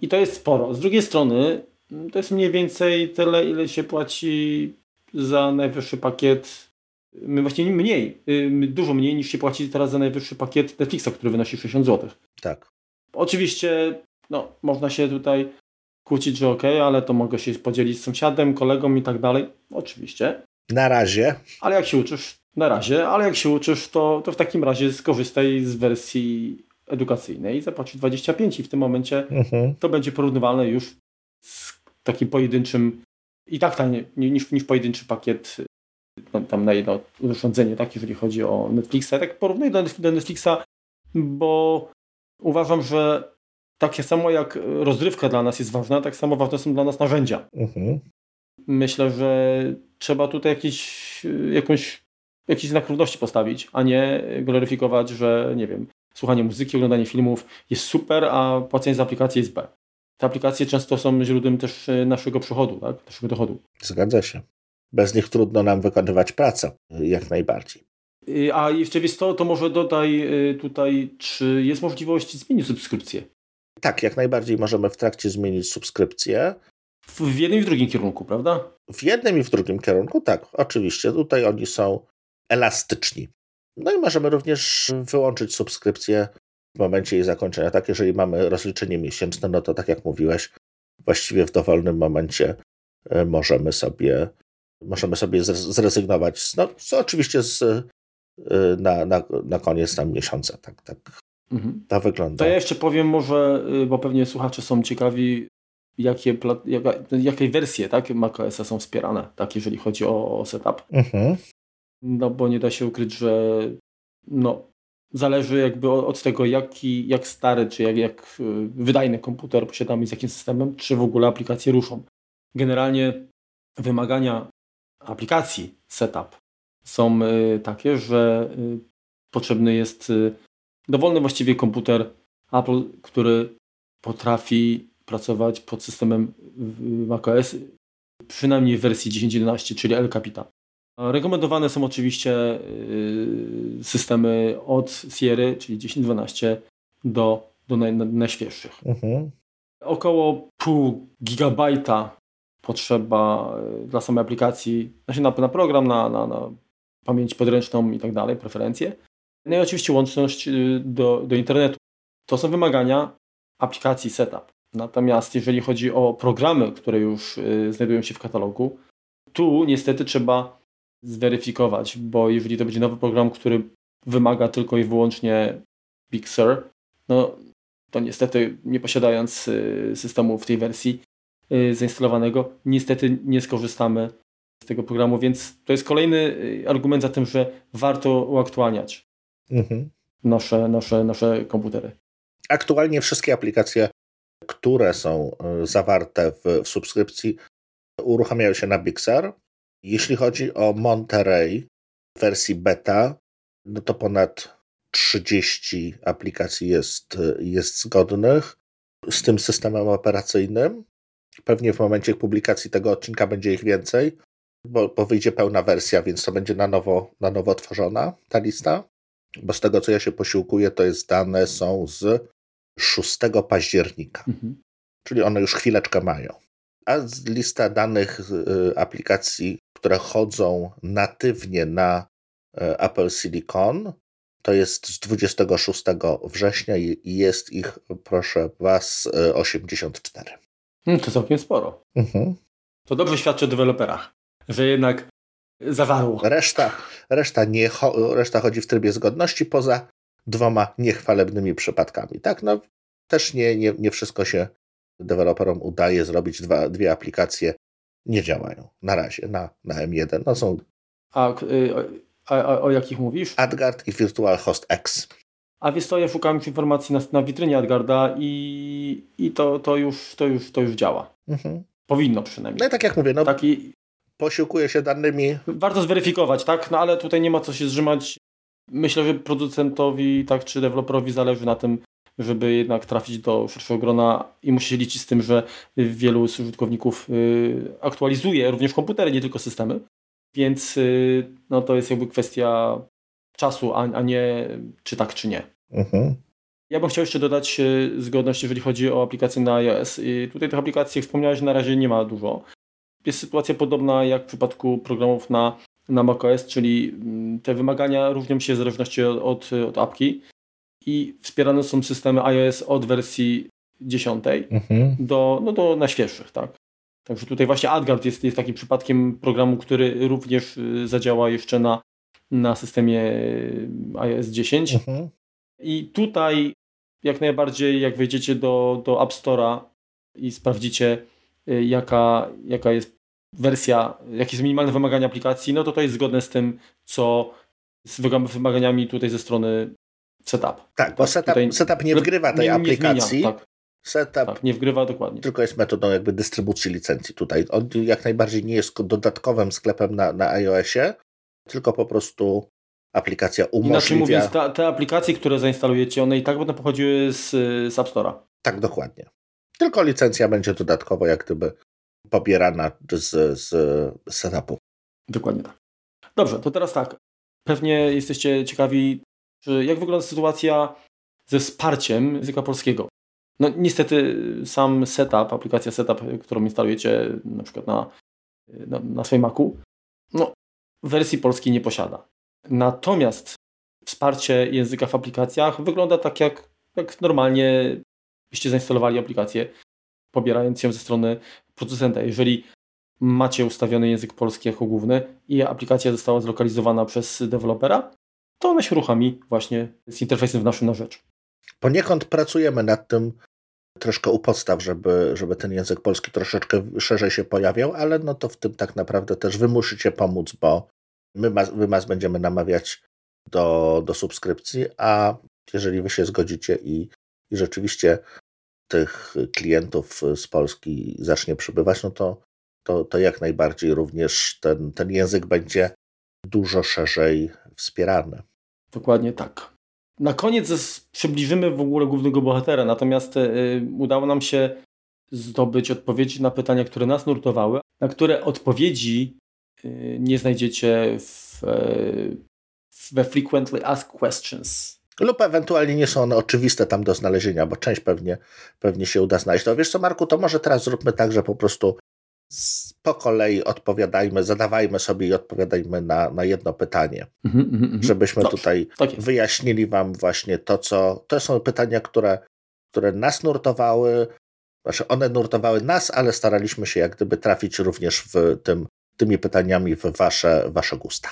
I to jest sporo. Z drugiej strony mm, to jest mniej więcej tyle, ile się płaci za najwyższy pakiet. My właśnie mniej, y, dużo mniej niż się płaci teraz za najwyższy pakiet Netflixa, który wynosi 60 zł. Tak. Oczywiście, no, można się tutaj kłócić, że ok, ale to mogę się podzielić z sąsiadem, kolegą i tak dalej. Oczywiście. Na razie. Ale jak się uczysz, na razie, ale jak się uczysz, to, to w takim razie skorzystaj z wersji edukacyjnej i zapłacisz 25 i w tym momencie mhm. to będzie porównywalne już z takim pojedynczym i tak taniej niż, niż pojedynczy pakiet no, tam na jedno urządzenie, tak, jeżeli chodzi o Netflixa. Tak porównuję do, do Netflixa, bo uważam, że takie samo jak rozrywka dla nas jest ważna, tak samo ważne są dla nas narzędzia. Mhm. Myślę, że trzeba tutaj jakiś, jakąś, jakiś znak równości postawić, a nie gloryfikować, że nie wiem, słuchanie muzyki, oglądanie filmów jest super, a płacenie za aplikację jest B. Te aplikacje często są źródłem też naszego przychodu, tak? naszego dochodu. Zgadza się. Bez nich trudno nam wykonywać pracę, jak najbardziej. Y, a jeszcze wiesz co, to może dodaj tutaj, czy jest możliwość zmienić subskrypcję? Tak, jak najbardziej możemy w trakcie zmienić subskrypcję. W jednym i w drugim kierunku, prawda? W jednym i w drugim kierunku, tak, oczywiście. Tutaj oni są elastyczni. No i możemy również wyłączyć subskrypcję w momencie jej zakończenia. Tak, jeżeli mamy rozliczenie miesięczne, no to tak jak mówiłeś, właściwie w dowolnym momencie e, możemy sobie, możemy sobie zrezygnować. No, co oczywiście z, e, na, na, na koniec tam miesiąca. Tak, tak. Mhm. To wygląda. To ja jeszcze powiem może, y, bo pewnie słuchacze są ciekawi, jakie, jaka, jakie wersje tak, macOSa są wspierane, tak, jeżeli chodzi o, o setup. Mhm. No bo nie da się ukryć, że no, zależy jakby od tego, jaki, jak stary, czy jak, jak y, wydajny komputer posiadamy z jakim systemem, czy w ogóle aplikacje ruszą. Generalnie wymagania aplikacji setup są y, takie, że potrzebny jest dowolny właściwie komputer Apple, który potrafi pracować pod systemem macOS, przynajmniej w wersji 10.11, czyli El Capitan. Rekomendowane są oczywiście y, systemy od Sierra, czyli 10.12 do, do naj, najświeższych. Mhm. Około pół gigabajta potrzeba y, dla samej aplikacji, znaczy na, na program, na, na, na pamięć podręczną i tak dalej, preferencje. No i oczywiście łączność y, do, do internetu. To są wymagania aplikacji setup. Natomiast jeżeli chodzi o programy, które już y, znajdują się w katalogu, tu niestety trzeba zweryfikować, bo jeżeli to będzie nowy program, który wymaga tylko i wyłącznie Big Sur, no to niestety nie posiadając y, systemu w tej wersji zainstalowanego, niestety nie skorzystamy z tego programu, więc to jest kolejny argument za tym, że warto uaktualniać mhm. nasze, nasze, nasze komputery. Aktualnie wszystkie aplikacje, które są e, zawarte w, w subskrypcji, uruchamiają się na Big Sur. Jeśli chodzi o Monterey w wersji beta, no to ponad 30 aplikacji jest, jest zgodnych z tym systemem operacyjnym. Pewnie w momencie publikacji tego odcinka będzie ich więcej, bo, bo wyjdzie pełna wersja, więc to będzie na nowo, na nowo tworzona ta lista bo z tego co ja się posiłkuję, to jest dane są z 6 października, mhm. czyli one już chwileczkę mają. A lista danych y, aplikacji, które chodzą natywnie na y, Apple Silicon, to jest z 26 września i jest ich, proszę Was, 84. Y, hmm, to całkiem sporo. Mhm. To dobrze świadczy o deweloperach, że jednak zawarło. Reszta, reszta, nie, reszta chodzi w trybie zgodności poza dwoma niechwalebnymi przypadkami. Tak, no też nie, nie, nie wszystko się deweloperom udaje zrobić. Dwa, dwie aplikacje nie działają na razie na, na M1. No są... A y, A, a o jakich mówisz? AdGuard i Virtual Host X. A wiesz co, ja szukałem informacji na, na witrynie AdGuarda i, i to, to, już, to, już, to już działa. Mhm. Powinno przynajmniej. No i tak jak mówię, no, Taki... posiłkuje się danymi. Warto zweryfikować, tak? No ale tutaj nie ma co się zrzymać. Myślę, że producentowi tak czy deweloperowi zależy na tym, żeby jednak trafić do szerszego grona i musi się liczyć z tym, że wielu z użytkowników y, aktualizuje również komputery, nie tylko systemy. Więc y, no, to jest jakby kwestia czasu, a, nie czy tak, czy nie. Mhm. Ja bym chciał jeszcze dodać y, zgodność, jeżeli chodzi o aplikacje na iOS. I tutaj tych aplikacji, jak wspomniałeś, na razie nie ma dużo. Jest sytuacja podobna jak w przypadku programów na, na macOS, czyli mm, te wymagania różnią się w zależności od, od, od apki i wspierane są systemy iOS od wersji 10 mhm. do, no do najświeższych, tak. Także tutaj właśnie AdGuard jest, jest takim przypadkiem programu, który również y, zadziała jeszcze na, na systemie y, iOS 10. Mhm. I tutaj jak najbardziej, jak wejdziecie do, do App Store'a i sprawdzicie, y, jaka, jaka jest wersja, jakie są minimalne wymagania aplikacji, no to to jest zgodne z tym, co z wymaganiami tutaj ze strony setup. Tak, bo setup, setup nie wgrywa tej nie, aplikacji. Nie tak. Setup tak, nie wgrywa dokładnie. Tylko jest metodą jakby dystrybucji licencji tutaj. On jak najbardziej nie jest dodatkowym sklepem na, na iOSie, tylko po prostu aplikacja umożliwia... Inaczej mówiąc, ta, te aplikacje, które zainstalujecie, one i tak będą pochodziły z, z App Store'a. Tak, dokładnie. Tylko licencja będzie dodatkowo jak gdyby pobierana z, z setupu. Dokładnie tak. Dobrze, to teraz tak. Pewnie jesteście ciekawi, jak wygląda sytuacja ze wsparciem języka polskiego. No niestety sam setup, aplikacja setup, którą instalujecie na przykład na, na, na swoim Macu, no wersji polskiej nie posiada. Natomiast wsparcie języka w aplikacjach wygląda tak jak, jak normalnie byście zainstalowali aplikację, pobierając ją ze strony producenta. Jeżeli macie ustawiony język polski jako główny i aplikacja została zlokalizowana przez dewelopera, to ona się uruchomi właśnie z interfejsem w naszym na rzecz. Poniekąd pracujemy nad tym troszkę u podstaw, żeby, żeby ten język polski troszeczkę szerzej się pojawiał, ale no to w tym tak naprawdę też wy musicie pomóc, bo my, my was będziemy namawiać do, do subskrypcji, a jeżeli wy się zgodzicie i, i rzeczywiście tych klientów z Polski zacznie przybywać, no to, to, to jak najbardziej również ten, ten język będzie dużo szerzej wspierany. Dokładnie tak. Na koniec przybliżymy w ogóle głównego bohatera, natomiast y, udało nam się zdobyć odpowiedzi na pytania, które nas nurtowały, na które odpowiedzi y, nie znajdziecie w, y, we Frequently Asked Questions. Lub ewentualnie nie są one oczywiste tam do znalezienia, bo część pewnie, pewnie się uda znaleźć. To wiesz co, Marku, to może teraz zróbmy tak, że po prostu po kolei odpowiadajmy, zadawajmy sobie i odpowiadajmy na, na jedno pytanie, mm -hmm, żebyśmy Dobrze, tutaj tak wyjaśnili Wam właśnie to, co. To są pytania, które, które nas nurtowały. Znaczy, one nurtowały nas, ale staraliśmy się jak gdyby trafić również w tym, tymi pytaniami w Wasze, wasze gusta.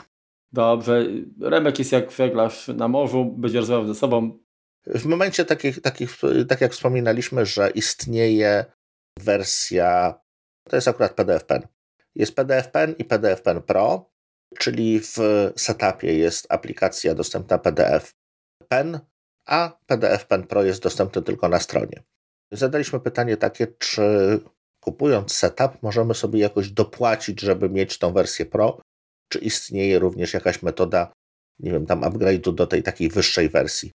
Dobrze. Remek jest jak weglarz na morzu, będzie rozmawiał ze sobą. W momencie takich, takich, tak jak wspominaliśmy, że istnieje wersja to jest akurat PDF Pen. Jest PDF Pen i PDF Pen Pro, czyli w setupie jest aplikacja dostępna PDF Pen, a PDF Pen Pro jest dostępny tylko na stronie. Zadaliśmy pytanie takie, czy kupując setup możemy sobie jakoś dopłacić, żeby mieć tą wersję Pro, czy istnieje również jakaś metoda, nie wiem, tam upgrade'u do tej takiej wyższej wersji.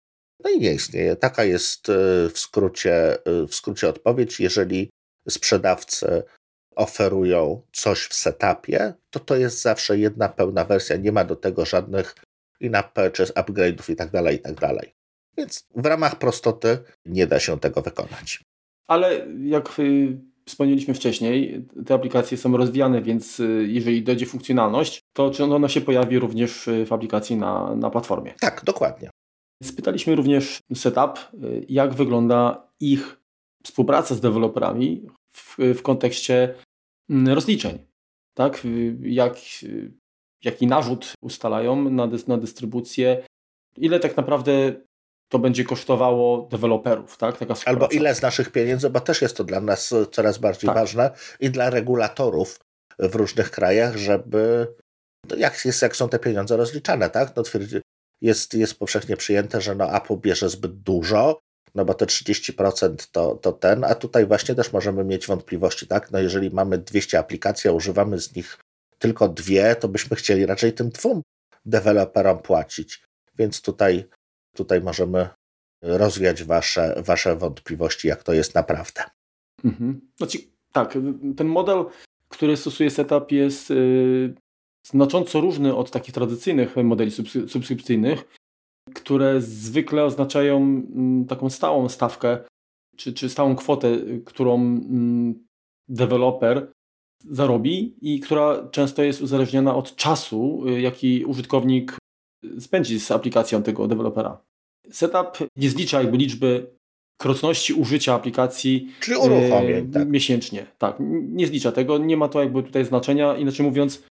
No i nie istnieje. Taka jest e, w skrócie, e, w skrócie odpowiedź. Jeżeli sprzedawcy oferują coś w setupie, to to jest zawsze jedna pełna wersja, nie ma do tego żadnych in-app purchase, upgrade'ów itd., tak itd. Tak Więc w ramach prostoty nie da się tego wykonać. Ale jak y, wspomnieliśmy wcześniej, te aplikacje są rozwijane, więc y, jeżeli dojdzie funkcjonalność, to czy ona się pojawi również w aplikacji na, na platformie? Tak, dokładnie. Spytaliśmy również Setup, y, jak wygląda ich współpraca z deweloperami w, w kontekście mm, rozliczeń. Tak? Jak, jaki narzut ustalają na, na dystrybucję, ile tak naprawdę to będzie kosztowało deweloperów, tak? Taka Albo ile z naszych pieniędzy, bo też jest to dla nas coraz bardziej tak. ważne i dla regulatorów w różnych krajach, żeby no jak, jest, jak są te pieniądze rozliczane, tak? No twierdzi, jest, jest powszechnie przyjęte, że no Apple bierze zbyt dużo, no bo te 30% to, to ten, a tutaj właśnie też możemy mieć wątpliwości, tak? No jeżeli mamy 200 aplikacji, a używamy z nich tylko dwie, to byśmy chcieli raczej tym dwóm deweloperom płacić. Więc tutaj, tutaj możemy rozwiać wasze, wasze wątpliwości, jak to jest naprawdę. Mhm. Znaczy, tak, ten model, który stosuje Setup jest yy, znacząco różny od takich tradycyjnych modeli subskrypcyjnych, które zwykle oznaczają mm, taką stałą stawkę, czy, czy stałą kwotę, którą mm, deweloper zarobi i która często jest uzależniona od czasu, y, jaki użytkownik spędzi z aplikacją tego dewelopera. Setup nie zlicza jakby liczby krotności użycia aplikacji Czyli uruchomień, tak. miesięcznie. Tak, nie zlicza tego, nie ma to jakby tutaj znaczenia. Inaczej mówiąc,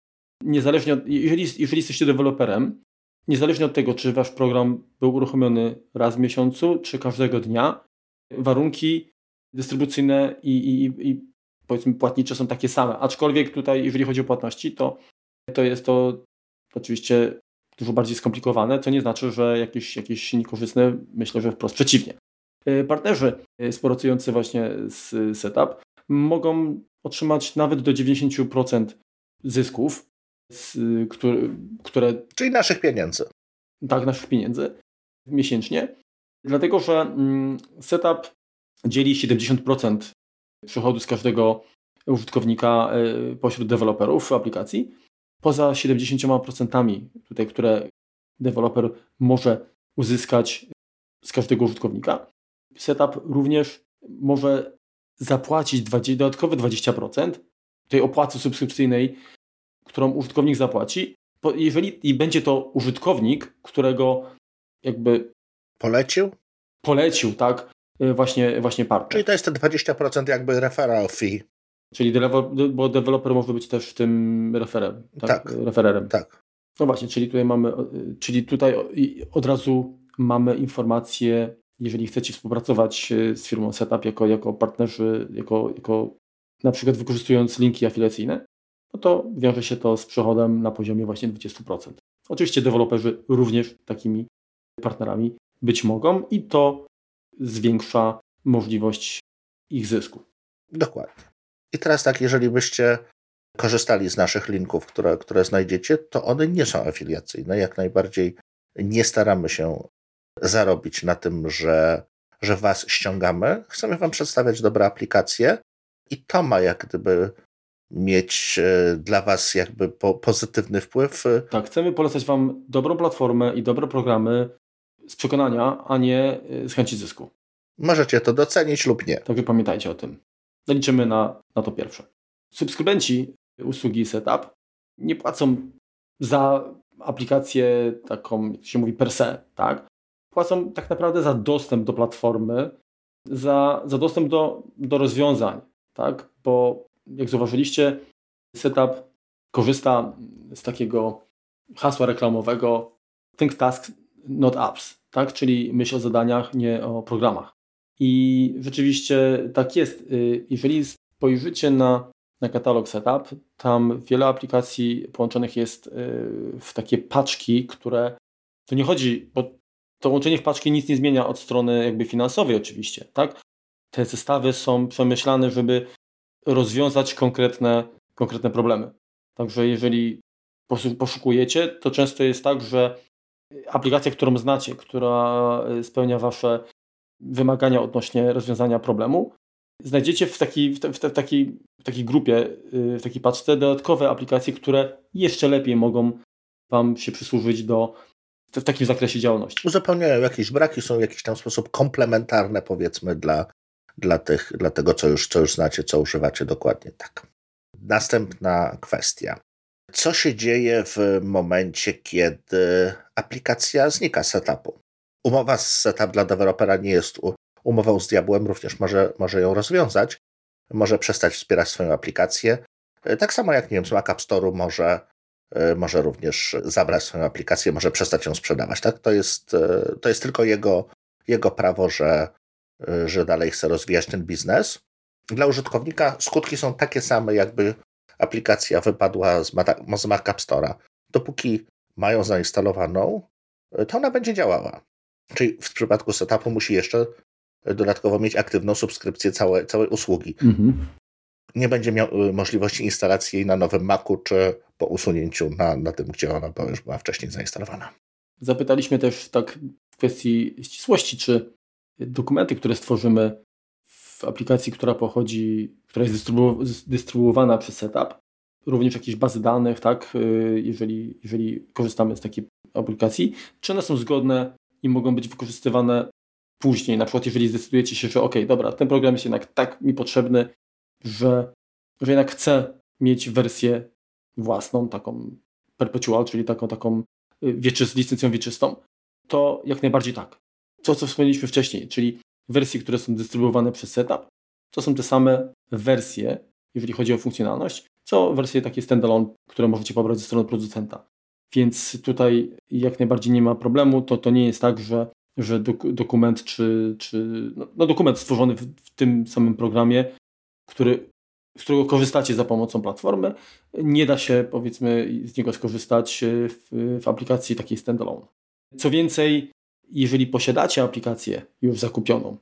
niezależnie od, jeżeli, jeżeli jesteście deweloperem, niezależnie od tego, czy wasz program był uruchomiony raz w miesiącu, czy każdego dnia, warunki dystrybucyjne i, i, i powiedzmy płatnicze są takie same. Aczkolwiek tutaj, jeżeli chodzi o płatności, to, to jest to oczywiście dużo bardziej skomplikowane, co nie znaczy, że jakieś, jakieś niekorzystne, myślę, że wprost przeciwnie. E, partnerzy współpracujący właśnie z Setup mogą otrzymać nawet do 90% zysków, z, które, które... Czyli naszych pieniędzy. Tak, naszych pieniędzy miesięcznie. Dlatego, że mm, Setup dzieli 70% przychodu z każdego użytkownika e, pośród deweloperów aplikacji. Poza 70% tutaj, które deweloper może uzyskać z każdego użytkownika, setup również może zapłacić 20, dodatkowe 20% tej opłaty subskrypcyjnej, którą użytkownik zapłaci, jeżeli i będzie to użytkownik, którego jakby polecił? Polecił, tak, y, właśnie, właśnie partner. Czyli to jest te 20% jakby referral fee. Czyli bo deweloper może być też tym referem, tak? tak. Refererem. Tak. No właśnie, czyli tutaj mamy, czyli tutaj od razu mamy informację jeżeli chcecie współpracować e, z firmą Setup jako, jako partnerzy, jako, jako na przykład wykorzystując linki afiliacyjne, no to wiąże się to z przychodem na poziomie właśnie 20%. Oczywiście deweloperzy również takimi partnerami być mogą i to zwiększa możliwość ich zysku. Dokładnie. I teraz tak, jeżeli byście korzystali z naszych linków, które, które znajdziecie, to one nie są afiliacyjne. Jak najbardziej nie staramy się zarobić na tym, że, że Was ściągamy. Chcemy Wam przedstawiać dobre aplikacje i to ma jak gdyby mieć e, dla Was jakby po, pozytywny wpływ. Tak, chcemy polecać Wam dobrą platformę i dobre programy z przekonania, a nie e, z chęci zysku. Możecie to docenić lub nie. Tak, pamiętajcie o tym. Liczymy na, na to pierwsze. Subskrybenci usługi Setup nie płacą za aplikację taką, jak się mówi, per se, tak? płacą tak naprawdę za dostęp do platformy, za, za dostęp do, do rozwiązań, tak? Bo jak zauważyliście, setup korzysta z takiego hasła reklamowego think tasks, not apps, tak? Czyli myśl o zadaniach, nie o programach. I rzeczywiście tak jest. Y, jeżeli spojrzycie na, na katalog setup, tam wiele aplikacji połączonych jest y, w takie paczki, które to nie chodzi, bo to łączenie w paczki nic nie zmienia od strony jakby finansowej oczywiście, tak? Te zestawy są przemyślane, żeby rozwiązać konkretne, konkretne problemy. Także jeżeli poszukujecie, to często jest tak, że aplikacja, którą znacie, która spełnia Wasze wymagania odnośnie rozwiązania problemu, znajdziecie w takiej, w, te, w, te, w w takiej grupie, y, w takiej paczce dodatkowe aplikacje, które jeszcze lepiej mogą Wam się przysłużyć do w takim zakresie działalności. Uzupełniają jakieś braki, są w jakiś tam sposób komplementarne powiedzmy dla, dla, tych, dla tego, co już, co już znacie, co używacie dokładnie tak. Następna kwestia. Co się dzieje w momencie, kiedy aplikacja znika z setupu? Umowa z setup dla dewelopera nie jest umową z diabłem, również może, może ją rozwiązać. Może przestać wspierać swoją aplikację. Tak samo jak, nie wiem, z Mac App Store'u może E, może również zabrać swoją aplikację, może przestać ją sprzedawać. Tak? To, jest, e, to jest tylko jego, jego prawo, że, e, że dalej chce rozwijać ten biznes. Dla użytkownika skutki są takie same, jakby aplikacja wypadła z, z Mac App Store'a. dopóki mają zainstalowaną, to ona będzie działała. Czyli w przypadku setupu musi jeszcze dodatkowo mieć aktywną subskrypcję całej, całej usługi. Mhm. Nie będzie miał y, możliwości instalacji jej na nowym Macu, czy po usunięciu na, na tym, gdzie ona była, już była wcześniej zainstalowana. Zapytaliśmy też tak w kwestii ścisłości, czy dokumenty, które stworzymy w aplikacji, która pochodzi, która jest dystrybu dystrybuowana przez setup, również jakieś bazy danych, tak, y, jeżeli, jeżeli korzystamy z takiej aplikacji, czy one są zgodne i mogą być wykorzystywane później, na przykład jeżeli zdecydujecie się, że ok, dobra, ten program jest jednak tak mi potrzebny, że, że jednak chcę mieć wersję własną, taką perpetual, czyli taką, taką y, wieczy, z licencją wieczystą, to jak najbardziej tak. To, co wspomnieliśmy wcześniej, czyli wersje, które są dystrybuowane przez setup, to są te same wersje, jeżeli chodzi o funkcjonalność, co wersje takie standalone, które możecie pobrać ze strony producenta. Więc tutaj jak najbardziej nie ma problemu. To, to nie jest tak, że, że dok dokument czy, czy no, no dokument stworzony w, w, tym samym programie, który, z którego korzystacie za pomocą platformy, nie da się powiedzmy z niego skorzystać w, w aplikacji takiej standalone. Co więcej, jeżeli posiadacie aplikację już zakupioną,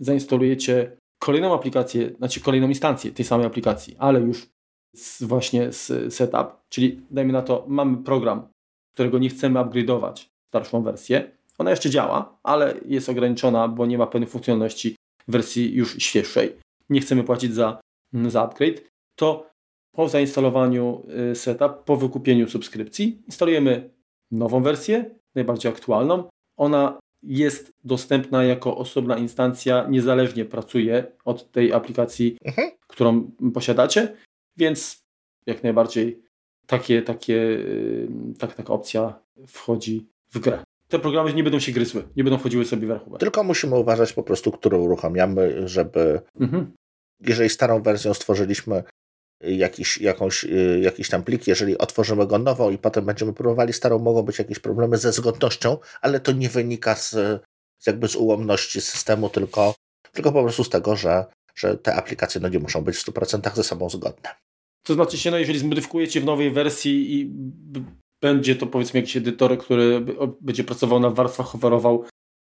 zainstalujecie kolejną aplikację, znaczy kolejną instancję tej samej aplikacji, ale już z, właśnie z setup, czyli dajmy na to, mamy program, którego nie chcemy upgrade'ować starszą wersję. Ona jeszcze działa, ale jest ograniczona, bo nie ma pewnych funkcjonalności w wersji już świeższej. Nie chcemy płacić za, za upgrade. To po zainstalowaniu y, setup, po wykupieniu subskrypcji, instalujemy nową wersję, najbardziej aktualną. Ona jest dostępna jako osobna instancja, niezależnie pracuje od tej aplikacji, mhm. którą posiadacie więc jak najbardziej takie, takie, y, tak, taka opcja wchodzi w grę. Te programy nie będą się gryzły, nie będą wchodziły sobie w rachubę. Tylko musimy uważać po prostu, którą uruchamiamy, żeby mhm. jeżeli starą wersją stworzyliśmy jakiś, jakąś, y, jakiś tam plik, jeżeli otworzymy go nowo i potem będziemy próbowali starą, mogą być jakieś problemy ze zgodnością, ale to nie wynika z, jakby z ułomności systemu, tylko, tylko po prostu z tego, że że te aplikacje no, nie muszą być w 100% ze sobą zgodne. To znaczy się, no jeżeli zmodyfikujecie w nowej wersji i będzie to powiedzmy jakiś edytor, który będzie pracował na warstwach, hoverował,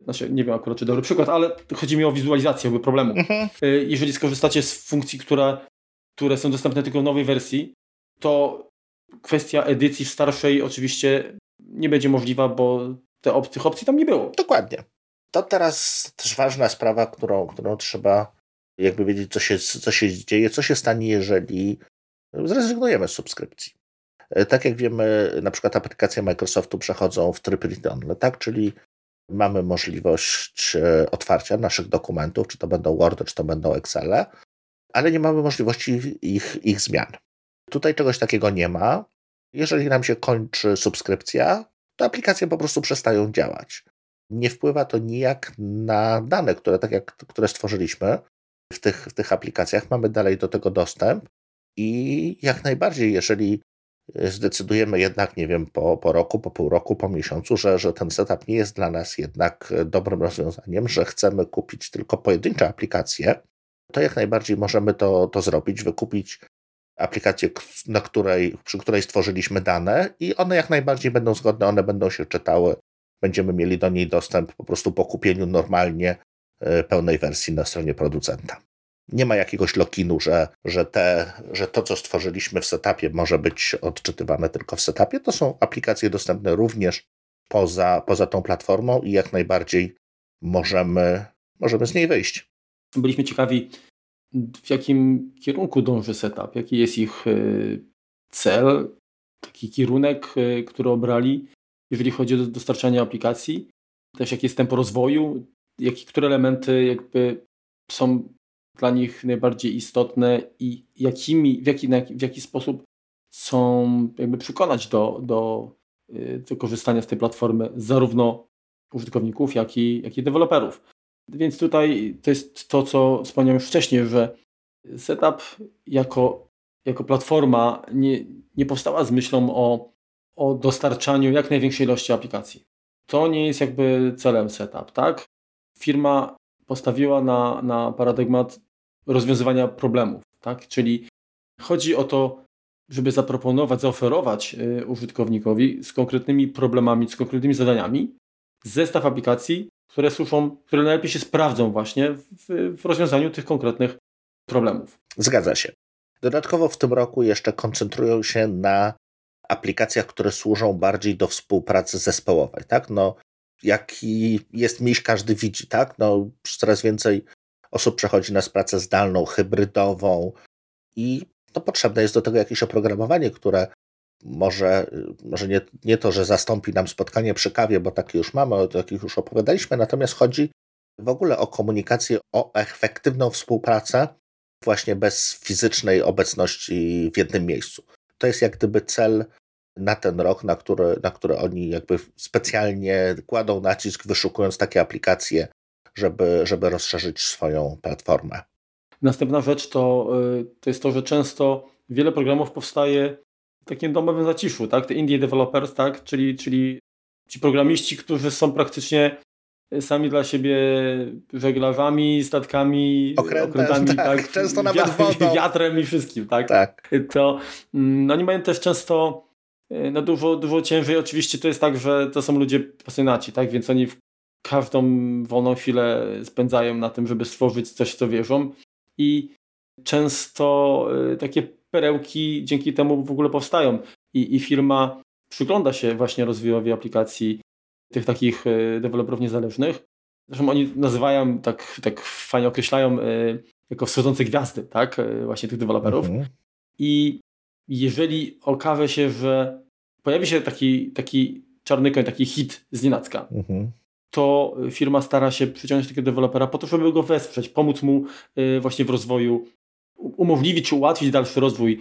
znaczy nie wiem akurat czy dobry przykład, ale chodzi mi o wizualizację jakby problemu. Mhm. Y, jeżeli skorzystacie z funkcji, które, które są dostępne tylko w nowej wersji, to kwestia edycji w starszej oczywiście nie będzie możliwa, bo te op tych opcji tam nie było. Dokładnie. To teraz też ważna sprawa, którą, którą trzeba jakby wiedzieć, co się, co się dzieje, co się stanie, jeżeli zrezygnujemy z subskrypcji. E, tak jak wiemy, na przykład aplikacje Microsoftu przechodzą w tryb read-only, tak? czyli mamy możliwość e, otwarcia naszych dokumentów, czy to będą Word, czy to będą Excel, ale nie mamy możliwości ich, ich zmian. Tutaj czegoś takiego nie ma. Jeżeli nam się kończy subskrypcja, to aplikacje po prostu przestają działać. Nie wpływa to nijak na dane, które, tak jak, które stworzyliśmy, w tych, w tych aplikacjach, mamy dalej do tego dostęp i jak najbardziej, jeżeli zdecydujemy jednak, nie wiem, po, po roku, po pół roku, po miesiącu, że, że ten setup nie jest dla nas jednak dobrym rozwiązaniem, że chcemy kupić tylko pojedyncze aplikacje, to jak najbardziej możemy to, to zrobić, wykupić aplikację, na której, przy której stworzyliśmy dane i one jak najbardziej będą zgodne, one będą się czytały, będziemy mieli do niej dostęp po prostu po kupieniu normalnie E, pełnej wersji na stronie producenta. Nie ma jakiegoś lokinu, że, że, te, że to, co stworzyliśmy w setupie, może być odczytywane tylko w setupie. To są aplikacje dostępne również poza, poza tą platformą i jak najbardziej możemy, możemy z niej wyjść. Byliśmy ciekawi, w jakim kierunku dąży setup, jaki jest ich e, cel, taki kierunek, e, który obrali, jeżeli chodzi o dostarczanie aplikacji, też jakie jest tempo rozwoju, jak, które elementy jakby są dla nich najbardziej istotne i jakimi, w jaki, w jaki sposób chcą jakby przekonać do, do y, wykorzystania z tej platformy zarówno użytkowników, jak i, jak i deweloperów. Więc tutaj to jest to, co wspomniałem już wcześniej, że setup jako, jako platforma nie, nie powstała z myślą o, o dostarczaniu jak największej ilości aplikacji. To nie jest jakby celem setup, tak? Firma postawiła na, na paradygmat rozwiązywania problemów. Tak? Czyli chodzi o to, żeby zaproponować, zaoferować y, użytkownikowi z konkretnymi problemami, z konkretnymi zadaniami zestaw aplikacji, które służą, które najlepiej się sprawdzą właśnie w, w rozwiązaniu tych konkretnych problemów. Zgadza się. Dodatkowo w tym roku jeszcze koncentrują się na aplikacjach, które służą bardziej do współpracy zespołowej, tak? No, jaki jest miś, każdy widzi, tak? No, coraz więcej osób przechodzi na pracę zdalną, hybrydową i to potrzebne jest do tego jakieś oprogramowanie, które może, może nie, nie to, że zastąpi nam spotkanie przy kawie, bo takie już mamy, o takich już opowiadaliśmy, natomiast chodzi w ogóle o komunikację, o efektywną współpracę właśnie bez fizycznej obecności w jednym miejscu. To jest jak gdyby cel na ten rok, na który, na który oni jakby specjalnie kładą nacisk, wyszukując takie aplikacje, żeby, żeby rozszerzyć swoją platformę. Następna rzecz to, y, to jest to, że często wiele programów powstaje w takim domowym zaciszu, tak? Te indie developers, tak? Czyli, czyli ci programiści, którzy są praktycznie sami dla siebie żeglarzami, statkami, Okrętem, okrętami, tak, tak, często nawet wodą. wiatrem i wszystkim, tak? tak. To no, oni mają też często y, no, dużo, dużo ciężej. Oczywiście to jest tak, że to są ludzie pasjonaci, tak? Więc oni w każdą wolną chwilę spędzają na tym, żeby stworzyć coś, w co wierzą i często y, takie perełki dzięki temu w ogóle powstają i, i firma przygląda się właśnie rozwojowi aplikacji tych takich y, deweloperów niezależnych. Zresztą oni nazywają, tak, tak fajnie określają jako wschodzące gwiazdy, tak, właśnie tych deweloperów. Mhm. I jeżeli okaże się, że pojawi się taki, taki czarny koń, taki hit z nienacka, mhm to firma stara się przyciągnąć takiego dewelopera po to, żeby go wesprzeć, pomóc mu y, właśnie w rozwoju, umożliwić ułatwić dalszy rozwój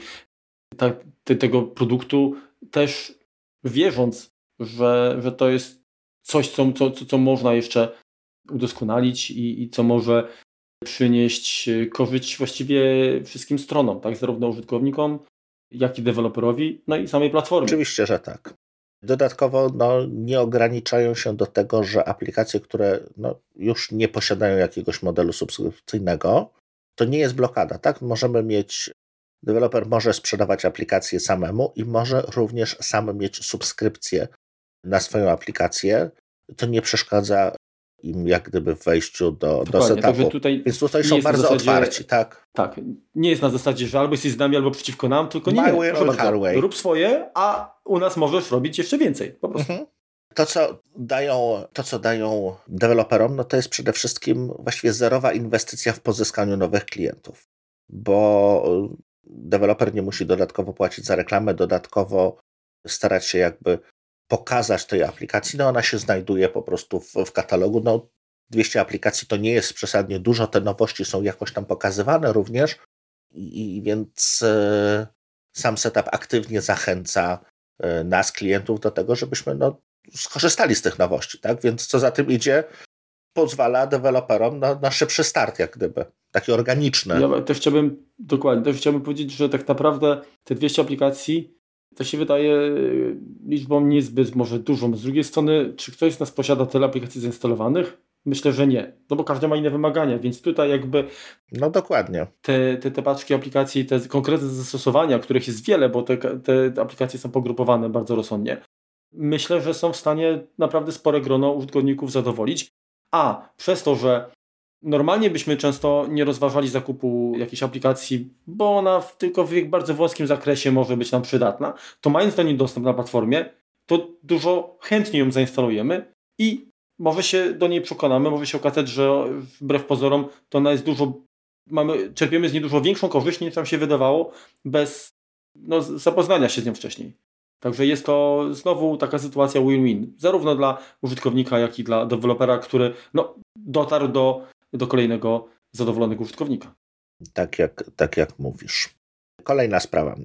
tego produktu, też wierząc, że, że to jest coś, co, co, co można jeszcze udoskonalić i, i co może przynieść korzyść właściwie wszystkim stronom, tak? zarówno użytkownikom, jak i deweloperowi, no i samej platformie. Oczywiście, że tak. Dodatkowo no, nie ograniczają się do tego, że aplikacje, które no, już nie posiadają jakiegoś modelu subskrypcyjnego, to nie jest blokada. Tak? Możemy mieć, deweloper może sprzedawać aplikację samemu i może również sam mieć subskrypcję na swoją aplikację. To nie przeszkadza im jak gdyby w wejściu do, do setupu. Tutaj Więc tutaj są bardzo zasadzie, otwarci, tak? Tak. Nie jest na zasadzie, że albo jesteś z nami, albo przeciwko nam, tylko nie, nie bardzo, rób swoje, a u nas możesz robić jeszcze więcej. Po prostu. Mhm. To, co dają, to, co dają deweloperom, no to jest przede wszystkim właściwie zerowa inwestycja w pozyskaniu nowych klientów, bo deweloper nie musi dodatkowo płacić za reklamę, dodatkowo starać się jakby pokazać tej aplikacji, no ona się znajduje po prostu w, w katalogu. No 200 aplikacji to nie jest przesadnie dużo, te nowości są jakoś tam pokazywane również i, i więc e, sam setup aktywnie zachęca e, nas, klientów do tego, żebyśmy no, skorzystali z tych nowości, tak? Więc co za tym idzie, pozwala deweloperom na, na szybszy start, jak gdyby, taki organiczny. Ja też chciałbym, dokładnie, też chciałbym powiedzieć, że tak naprawdę te 200 aplikacji to się wydaje y, liczbą niezbyt może dużą. Z drugiej strony, czy ktoś z nas posiada tyle aplikacji zainstalowanych? Myślę, że nie, no bo każdy ma inne wymagania, więc tutaj jakby. No dokładnie. Te, te, te paczki aplikacji, te konkretne zastosowania, których jest wiele, bo te, te aplikacje są pogrupowane bardzo rozsądnie. Myślę, że są w stanie naprawdę spore grono użytkowników zadowolić. A przez to, że Normalnie byśmy często nie rozważali zakupu jakiejś aplikacji, bo ona w, tylko w bardzo wąskim zakresie może być nam przydatna. To mając do niej dostęp na platformie, to dużo chętniej ją zainstalujemy i może się do niej przekonamy, może się okazać, że wbrew pozorom to ona jest dużo, mamy, czerpiemy z niej dużo większą korzyść niż nam się wydawało bez no, zapoznania się z nią wcześniej. Także jest to znowu taka sytuacja win-win, zarówno dla użytkownika, jak i dla dewelopera, który no, dotarł do do kolejnego zadowolonego użytkownika. Tak jak, tak jak mówisz. Kolejna sprawa.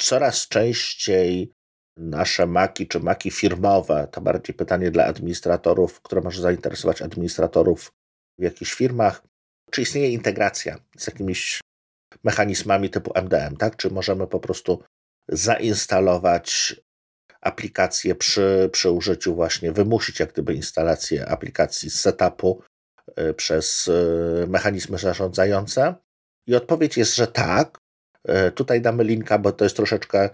Coraz częściej nasze maki czy maki firmowe, to bardziej pytanie dla administratorów, które może zainteresować administratorów w jakichś firmach, czy istnieje integracja z jakimiś mechanizmami typu MDM, tak? Czy możemy po prostu zainstalować aplikację przy, przy użyciu właśnie, wymusić jak gdyby instalację aplikacji z setupu przez e, mechanizmy zarządzające? I odpowiedź jest, że tak, Tutaj damy linka, bo to jest troszeczkę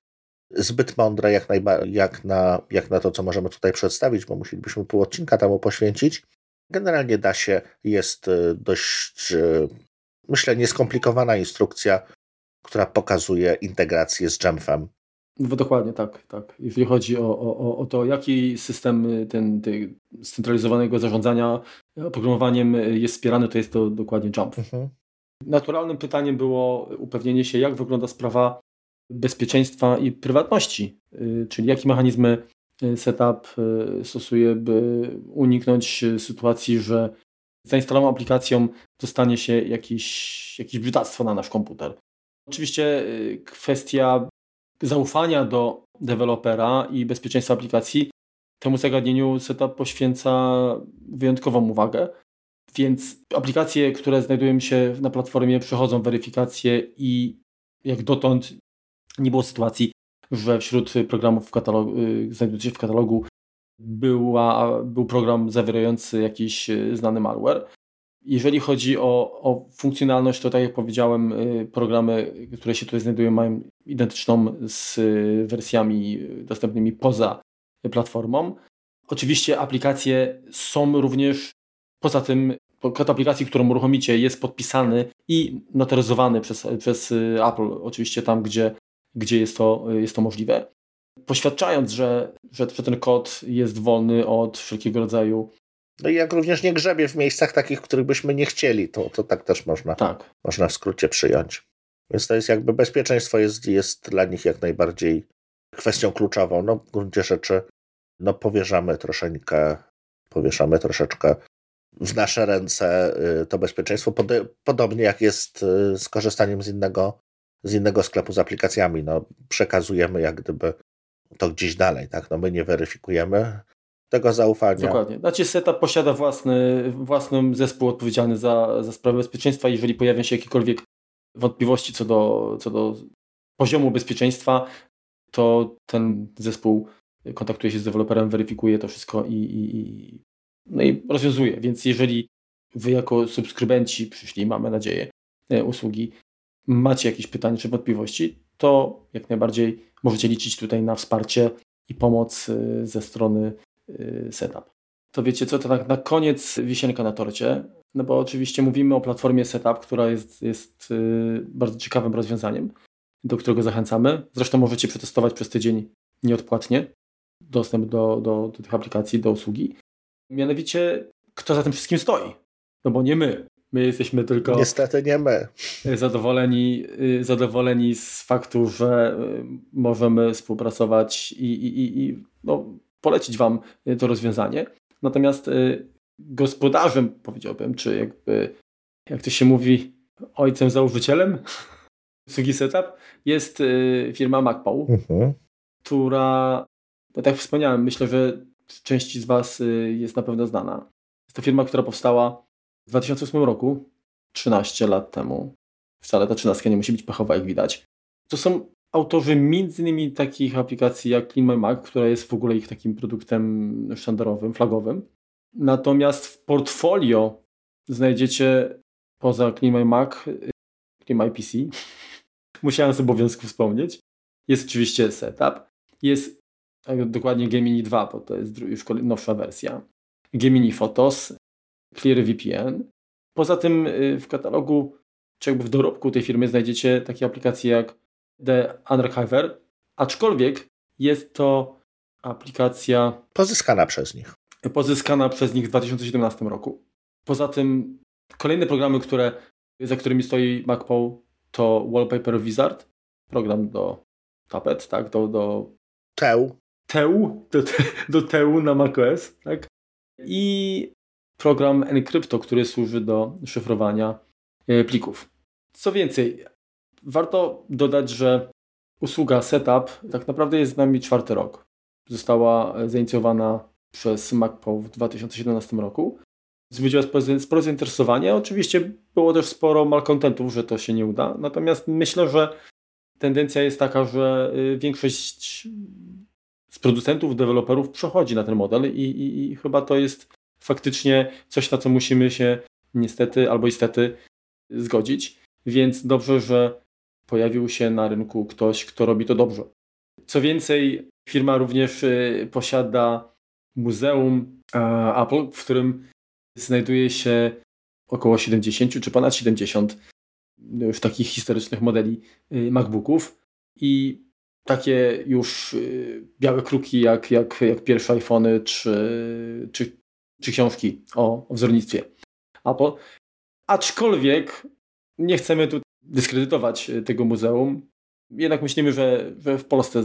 zbyt mądre jak, jak, na, jak na to, co możemy tutaj przedstawić, bo musielibyśmy pół odcinka temu poświęcić. Generalnie da się, jest dość, myślę, nieskomplikowana instrukcja, która pokazuje integrację z Jamfem. No, dokładnie, tak, tak. Jeżeli chodzi o, o, o to, jaki system ten, ten scentralizowanego zarządzania oprogramowaniem jest wspierany, to jest to dokładnie Jump. Mhm. Naturalnym pytaniem było upewnienie się, jak wygląda sprawa bezpieczeństwa i prywatności, y, czyli jakie mechanizmy y, setup y, stosuje, by uniknąć sytuacji, że zainstalowaną aplikacją dostanie się jakieś, jakieś brzydactwo na nasz komputer. Oczywiście kwestia zaufania do dewelopera i bezpieczeństwa aplikacji temu zagadnieniu setup poświęca wyjątkową uwagę. Więc aplikacje, które znajdują się na platformie, przechodzą weryfikację i jak dotąd nie było sytuacji, że wśród programów y, znajdujących się w katalogu była, był program zawierający jakiś y, znany malware. Jeżeli chodzi o, o funkcjonalność, to tak jak powiedziałem, y, programy, które się tutaj znajdują, mają identyczną z wersjami dostępnymi poza platformą. Oczywiście aplikacje są również poza tym kod aplikacji, którą uruchomicie jest podpisany i notaryzowany przez, przez Apple, oczywiście tam, gdzie gdzie jest to, jest to możliwe. Poświadczając, że, że ten kod jest wolny od wszelkiego rodzaju no i jak również nie grzebie w miejscach takich, których byśmy nie chcieli, to, to tak też można, tak. można w skrócie przyjąć. Więc to jest jakby bezpieczeństwo jest, jest dla nich jak najbardziej kwestią kluczową. No w gruncie rzeczy no powierzamy troszeczkę, powieszamy troszeczkę w nasze ręce y, to bezpieczeństwo, podobnie jak jest y, z korzystaniem z innego z innego sklepu z aplikacjami. No, przekazujemy jak gdyby to gdzieś dalej, tak? No, my nie weryfikujemy tego zaufania. Dokładnie. Znaczy setup posiada własny, własny zespół odpowiedzialny za, za sprawę bezpieczeństwa. Jeżeli pojawią się jakiekolwiek wątpliwości co do, co do poziomu bezpieczeństwa, to ten zespół kontaktuje się z deweloperem, weryfikuje to wszystko i, i, i, no i rozwiązuje. Więc jeżeli wy jako subskrybenci przyszli, mamy nadzieję, e, usługi macie jakieś pytania czy wątpliwości, to jak najbardziej możecie liczyć tutaj na wsparcie i pomoc y, ze strony Setup. To wiecie co, to tak na koniec wisienka na torcie, no bo oczywiście mówimy o platformie Setup, która jest, jest y, bardzo ciekawym rozwiązaniem, do którego zachęcamy. Zresztą możecie przetestować przez tydzień nieodpłatnie dostęp do, do, do tych aplikacji, do usługi. Mianowicie, kto za tym wszystkim stoi? No bo nie my. My jesteśmy tylko. Niestety nie my. Zadowoleni, y, zadowoleni z faktu, że y, możemy współpracować i, i, i no, polecić Wam to rozwiązanie. Natomiast y, gospodarzem, powiedziałbym, czy jakby, jak to się mówi, ojcem założycielem usługi Setup jest firma MacPow, mhm. która, tak jak wspomniałem, myślę, że części z Was jest na pewno znana. Jest to firma, która powstała w 2008 roku, 13 lat temu, wcale ta trzynastka nie musi być pechowa, jak widać, to są autorzy m.in. takich aplikacji jak Clean My Mac, która jest w ogóle ich takim produktem sztandarowym, flagowym. Natomiast w portfolio znajdziecie poza Clean My Mac, Clean My PC, musiałem z obowiązku wspomnieć, jest oczywiście Setup, jest dokładnie Gemini 2, bo to jest już nowsza wersja. Gemini Photos, ClearVPN. Poza tym y, w katalogu, czy jakby w dorobku tej firmy znajdziecie takie aplikacje jak The Unarchiver, aczkolwiek jest to aplikacja pozyskana przez nich. Pozyskana przez nich w 2017 roku. Poza tym kolejne programy, które, za którymi stoi MacPow to Wallpaper Wizard, program do tapet, tak, do, do Teł. Teł, do, do Teł na macOS, tak? I program Encrypto, który służy do szyfrowania e, plików. Co więcej, warto dodać, że usługa Setup tak naprawdę jest z nami czwarty rok. Została zainicjowana przez MacPow w 2017 roku. Wzbudziła sporo zainteresowania. Oczywiście było też sporo malkontentów, że to się nie uda. Natomiast myślę, że tendencja jest taka, że y, większość z producentów, deweloperów przechodzi na ten model i, i, i chyba to jest faktycznie coś, na co musimy się niestety albo istety zgodzić. Więc dobrze, że pojawił się na rynku ktoś, kto robi to dobrze. Co więcej, firma również y, posiada muzeum Apple, w którym znajduje się około 70 czy ponad 70 już takich historycznych modeli y, MacBooków i takie już y, białe kruki jak, jak, jak pierwsze iPhony czy, czy, czy książki o, o wzornictwie Apple. Aczkolwiek nie chcemy tu dyskredytować y, tego muzeum. Jednak myślimy, że, że w Polsce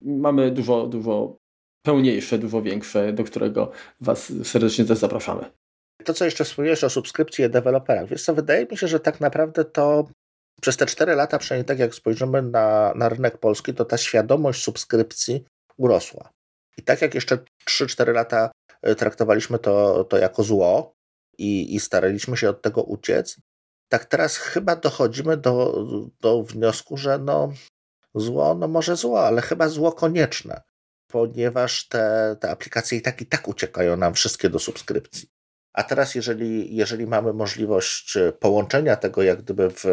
mamy dużo, dużo pełniejsze, dużo większe, do którego Was serdecznie też zapraszamy. To, co jeszcze wspomniałeś o subskrypcji i deweloperach. Wiesz co, wydaje mi się, że tak naprawdę to przez te 4 lata, przynajmniej tak jak spojrzymy na, na rynek polski, to ta świadomość subskrypcji urosła. I tak jak jeszcze 3-4 lata e, traktowaliśmy to, to jako zło i, i staraliśmy się od tego uciec, tak teraz chyba dochodzimy do, do wniosku, że no zło, no może zło, ale chyba zło konieczne, ponieważ te, te aplikacje i tak i tak uciekają nam wszystkie do subskrypcji. A teraz, jeżeli, jeżeli mamy możliwość połączenia tego jak gdyby w,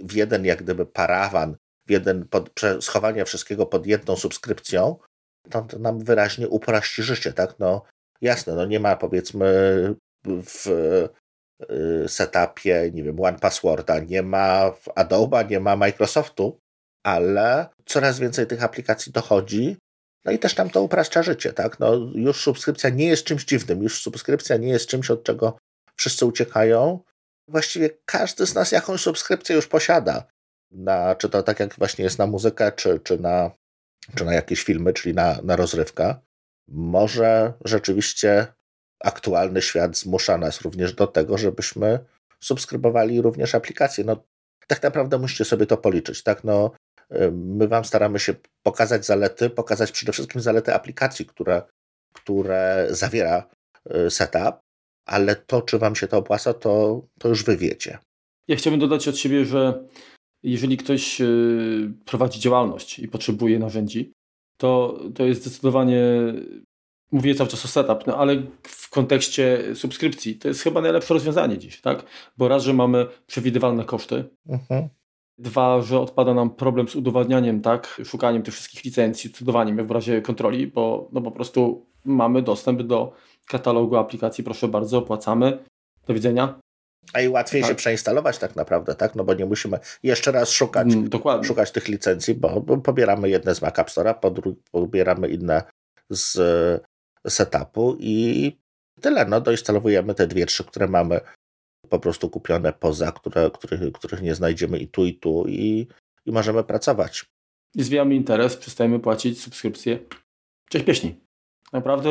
w jeden jak gdyby parawan, w jeden pod, schowania wszystkiego pod jedną subskrypcją, to, to nam wyraźnie uprości życie, tak? No jasne, no nie ma powiedzmy w setupie, nie wiem, One Passworda, nie ma Adobe, nie ma Microsoftu, ale coraz więcej tych aplikacji dochodzi, no i też nam to upraszcza życie, tak? No już subskrypcja nie jest czymś dziwnym, już subskrypcja nie jest czymś, od czego wszyscy uciekają, właściwie każdy z nas jakąś subskrypcję już posiada. Na, czy to tak jak właśnie jest na muzykę, czy, czy, na, czy na jakieś filmy, czyli na, na rozrywkę. Może rzeczywiście aktualny świat zmusza nas również do tego, żebyśmy subskrybowali również aplikacje. No, tak naprawdę musicie sobie to policzyć. Tak? No, my Wam staramy się pokazać zalety, pokazać przede wszystkim zalety aplikacji, które, które zawiera y, setup, ale to, czy Wam się to opłaca, to, to już Wy wiecie. Ja chciałbym dodać od siebie, że jeżeli ktoś y, prowadzi działalność i potrzebuje narzędzi, to, to jest zdecydowanie, mówię cały czas o setup, no ale w kontekście subskrypcji to jest chyba najlepsze rozwiązanie dziś, tak? Bo raz, że mamy przewidywalne koszty, mhm. Dwa, że odpada nam problem z udowadnianiem, tak, szukaniem tych wszystkich licencji, cudowaniem w razie kontroli, bo no po prostu mamy dostęp do katalogu aplikacji, proszę bardzo, opłacamy. Do widzenia. A i łatwiej tak. się przeinstalować tak naprawdę, tak? No bo nie musimy jeszcze raz szukać, mm, szukać tych licencji, bo, bo pobieramy jedne z Mac App Store'a, pobieramy inne z setupu i tyle. No doinstalowujemy te dwie, trzy, które mamy po prostu kupione poza, które, których, których nie znajdziemy i tu, i tu i, i możemy pracować. I zwijamy interes, przestajemy płacić subskrypcje. Cześć pieśni. Naprawdę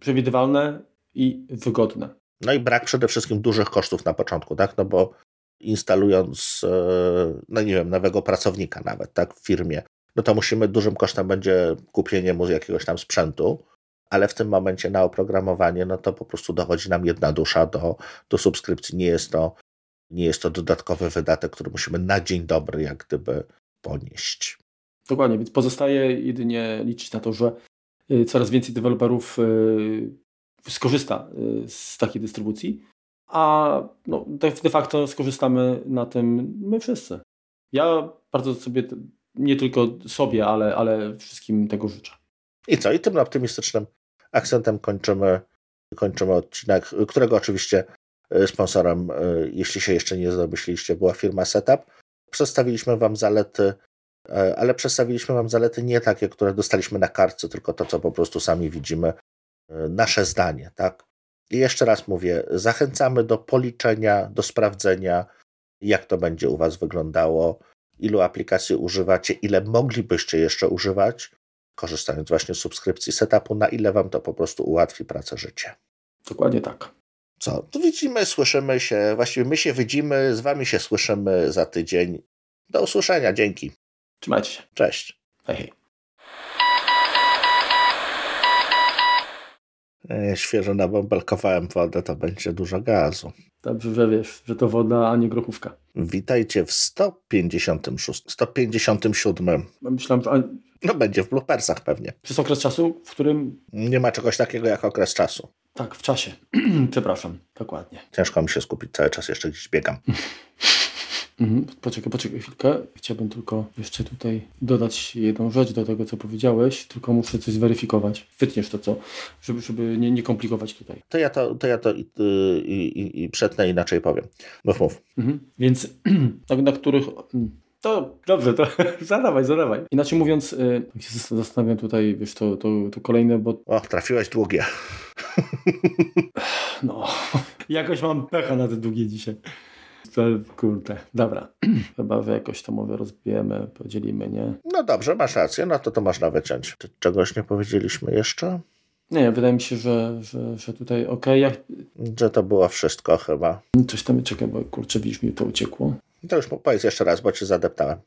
przewidywalne i wygodne. No i brak przede wszystkim dużych kosztów na początku, tak? No bo instalując, e, no nie wiem, nowego pracownika nawet, tak, w firmie, no to musimy, dużym kosztem będzie kupienie mu jakiegoś tam sprzętu, ale w tym momencie na oprogramowanie, no to po prostu dochodzi nam jedna dusza do, do subskrypcji. Nie jest, to, nie jest to dodatkowy wydatek, który musimy na dzień dobry jak gdyby ponieść. Dokładnie, więc pozostaje jedynie liczyć na to, że y, coraz więcej deweloperów y, skorzysta y, z takiej dystrybucji, a no, de facto skorzystamy na tym my wszyscy. Ja bardzo sobie, nie tylko sobie, ale, ale wszystkim tego życzę. I co? I tym optymistycznym akcentem kończymy, kończymy odcinek, którego oczywiście e, sponsorem, e, jeśli się jeszcze nie zamyśliliście, była firma Setup. Przedstawiliśmy Wam zalety, e, ale przedstawiliśmy Wam zalety nie takie, które dostaliśmy na kartce, tylko to, co po prostu sami widzimy, nasze zdanie. Tak? I jeszcze raz mówię, zachęcamy do policzenia, do sprawdzenia, jak to będzie u Was wyglądało, ilu aplikacji używacie, ile moglibyście jeszcze używać, korzystając właśnie z subskrypcji setupu, na ile Wam to po prostu ułatwi pracę, życie. Dokładnie tak. Co? Tu widzimy, słyszymy się, właściwie my się widzimy, z Wami się słyszymy za tydzień. Do usłyszenia, dzięki. Trzymajcie się. Cześć. Hej, hej. E, świeżo nabąbelkowałem wodę, to będzie dużo gazu. Dobrze, że wiesz, że to woda, a nie grochówka. Witajcie w 156, 157. Myślałem, że... No będzie w bloopersach pewnie. Przez okres czasu, w którym... Nie ma czegoś takiego jak okres czasu. Tak, w czasie. Przepraszam, dokładnie. Ciężko mi się skupić, cały czas jeszcze gdzieś biegam. Mhm. Poczekaj, poczekaj chwilkę. Chciałbym tylko jeszcze tutaj dodać jedną rzecz do tego, co powiedziałeś, tylko muszę coś zweryfikować. Wytniesz to, co? Żeby, żeby nie, nie komplikować tutaj. To ja to, to, ja to i, i, i, i przetnę inaczej powiem. Mów, mów. Mhm. Więc na, na których... To dobrze, to zadawaj, zadawaj. Inaczej mówiąc, y, jak się zastanawiam tutaj, wiesz, to, to, to kolejne, bo... O, trafiłeś długie. No, jakoś mam pecha na te długie dzisiaj. To, kurde, dobra. Chyba, jakoś to może rozbijemy, podzielimy, nie? No dobrze, masz rację, no to to można wyciąć. Czy czegoś nie powiedzieliśmy jeszcze? Nie, wydaje mi się, że, że, że tutaj okej. Okay, Że to było wszystko chyba. Coś tam, czekaj, bo kurczę, widzisz mi to uciekło. To już powiedz jeszcze raz, bo cię zadeptałem.